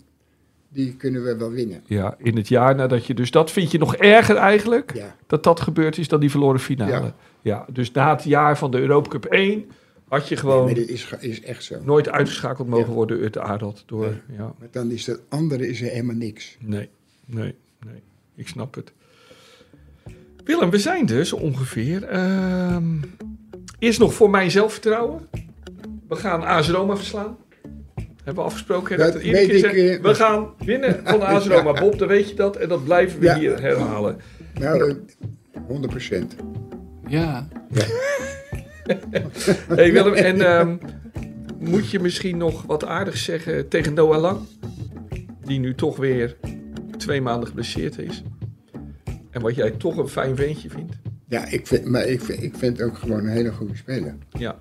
Speaker 2: die kunnen we wel winnen.
Speaker 3: Ja, in het jaar nadat je dus dat vind je nog erger eigenlijk
Speaker 2: Ja.
Speaker 3: dat dat gebeurd is dan die verloren finale. Ja,
Speaker 2: Ja.
Speaker 3: dus na het jaar van de Europa Cup 1 had je gewoon
Speaker 2: is, is echt zo.
Speaker 3: nooit uitgeschakeld mogen
Speaker 2: Ja.
Speaker 3: worden uit de aardot door. Ja.
Speaker 2: Maar dan is dat andere is er helemaal niks.
Speaker 3: Nee, nee, nee. Ik snap het. Willem, we zijn dus ongeveer. ehm eerst nog voor mijn zelfvertrouwen. We gaan AS Roma verslaan. Hebben we afgesproken.
Speaker 2: Dat weet ik, eh,
Speaker 3: we gaan winnen van AS Roma. Bob, dan weet je dat. En dat blijven we
Speaker 2: Ja.
Speaker 3: hier herhalen.
Speaker 2: Nou, eh, 100 procent.
Speaker 5: Ja.
Speaker 3: Hey Willem, en ehm, moet je misschien nog wat aardigs zeggen tegen Noah Lang? Die nu toch weer twee maanden geblesseerd is. En wat jij toch een fijn ventje vindt.
Speaker 2: Ja, ik vind, maar ik vind, ik vind het ook gewoon een hele goede speler.
Speaker 3: Ja.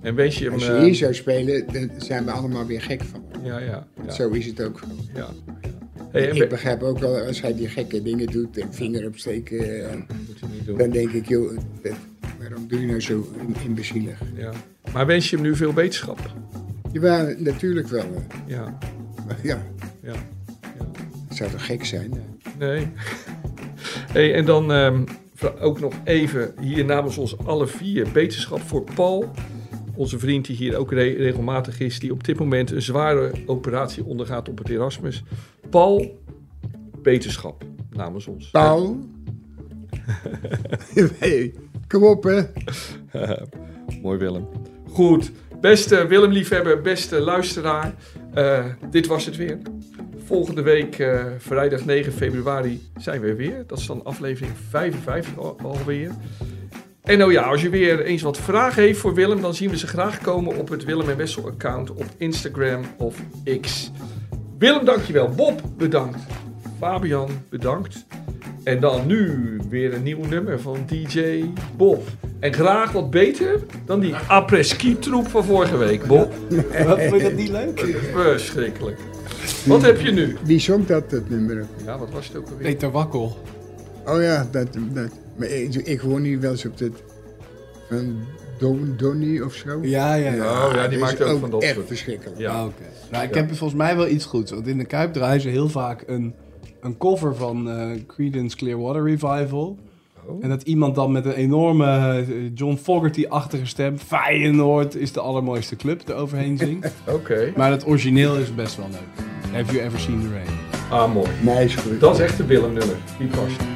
Speaker 3: En wens je hem...
Speaker 2: Als je
Speaker 3: eh,
Speaker 2: hier zou spelen, dan zijn we allemaal weer gek van.
Speaker 3: ja, ja, ja,
Speaker 2: Zo is het ook gewoon.
Speaker 3: ja. Hey,
Speaker 2: Ik begrijp ook wel, als hij die gekke dingen doet en vinger opsteken, eh,
Speaker 3: moet je niet doen.
Speaker 2: dan denk ik, joh, dat- waarom doe je nou zo imbezielig?
Speaker 3: Ja. Maar wens je hem nu veel wetenschap?
Speaker 2: Ja, natuurlijk wel.
Speaker 3: Ja,
Speaker 2: Maar ja,
Speaker 3: ja.
Speaker 2: het zou toch gek zijn?
Speaker 3: Nee. Hey, en dan ehm, ook nog even hier namens ons alle vier beterschap voor Paul. Onze vriend die hier ook re- regelmatig is, die op dit moment een zware operatie ondergaat op het Erasmus. Paul, beterschap namens ons.
Speaker 2: Paul? hey, kom op hè.
Speaker 3: Mooi Willem. Goed, beste Willem-liefhebber, beste luisteraar. eh, dit was het weer. Volgende week, eh, vrijdag 9 februari, zijn we weer. Dat is dan aflevering 55 al- alweer. En nou ja, als je weer eens wat vragen heeft voor Willem, dan zien we ze graag komen op het Willem en Wessel account op Instagram of X. Willem, dankjewel. Bob, bedankt. Fabian, bedankt. En dan nu weer een nieuw nummer van DJ Bob. En graag wat beter dan die après-ski troep van vorige week, Bob.
Speaker 5: Wat, vond je dat niet leuk?
Speaker 3: Verschrikkelijk. Wat heb je nu?
Speaker 2: Wie zong dat, dat nummer?
Speaker 3: Ja, wat was het ook alweer?
Speaker 5: Peter Wakkel.
Speaker 2: Oh ja, dat, dat. Maar ik, ik hoor nu wel eens op dit van Don, Donny of zo.
Speaker 5: Ja, ja, ja.
Speaker 3: Oh ja, die maakt ook van dat
Speaker 2: echt
Speaker 3: soort.
Speaker 2: verschrikkelijk.
Speaker 3: Ja.
Speaker 5: Ah, Oké. Nou, ik heb volgens mij wel iets goeds. Want in de Kuip draaien ze heel vaak een, een cover van eh Creedence Clearwater Revival.
Speaker 3: Oh.
Speaker 5: En dat iemand dan met een enorme eh, John Fogerty-achtige stem... Feyenoord is de allermooiste club eroverheen zingt.
Speaker 3: Oké.
Speaker 5: maar het origineel is best wel leuk. Have you ever seen the rain?
Speaker 3: Ah, mooi.
Speaker 2: Nee, is goed.
Speaker 3: Dat is echt een Willem nummer. Die past.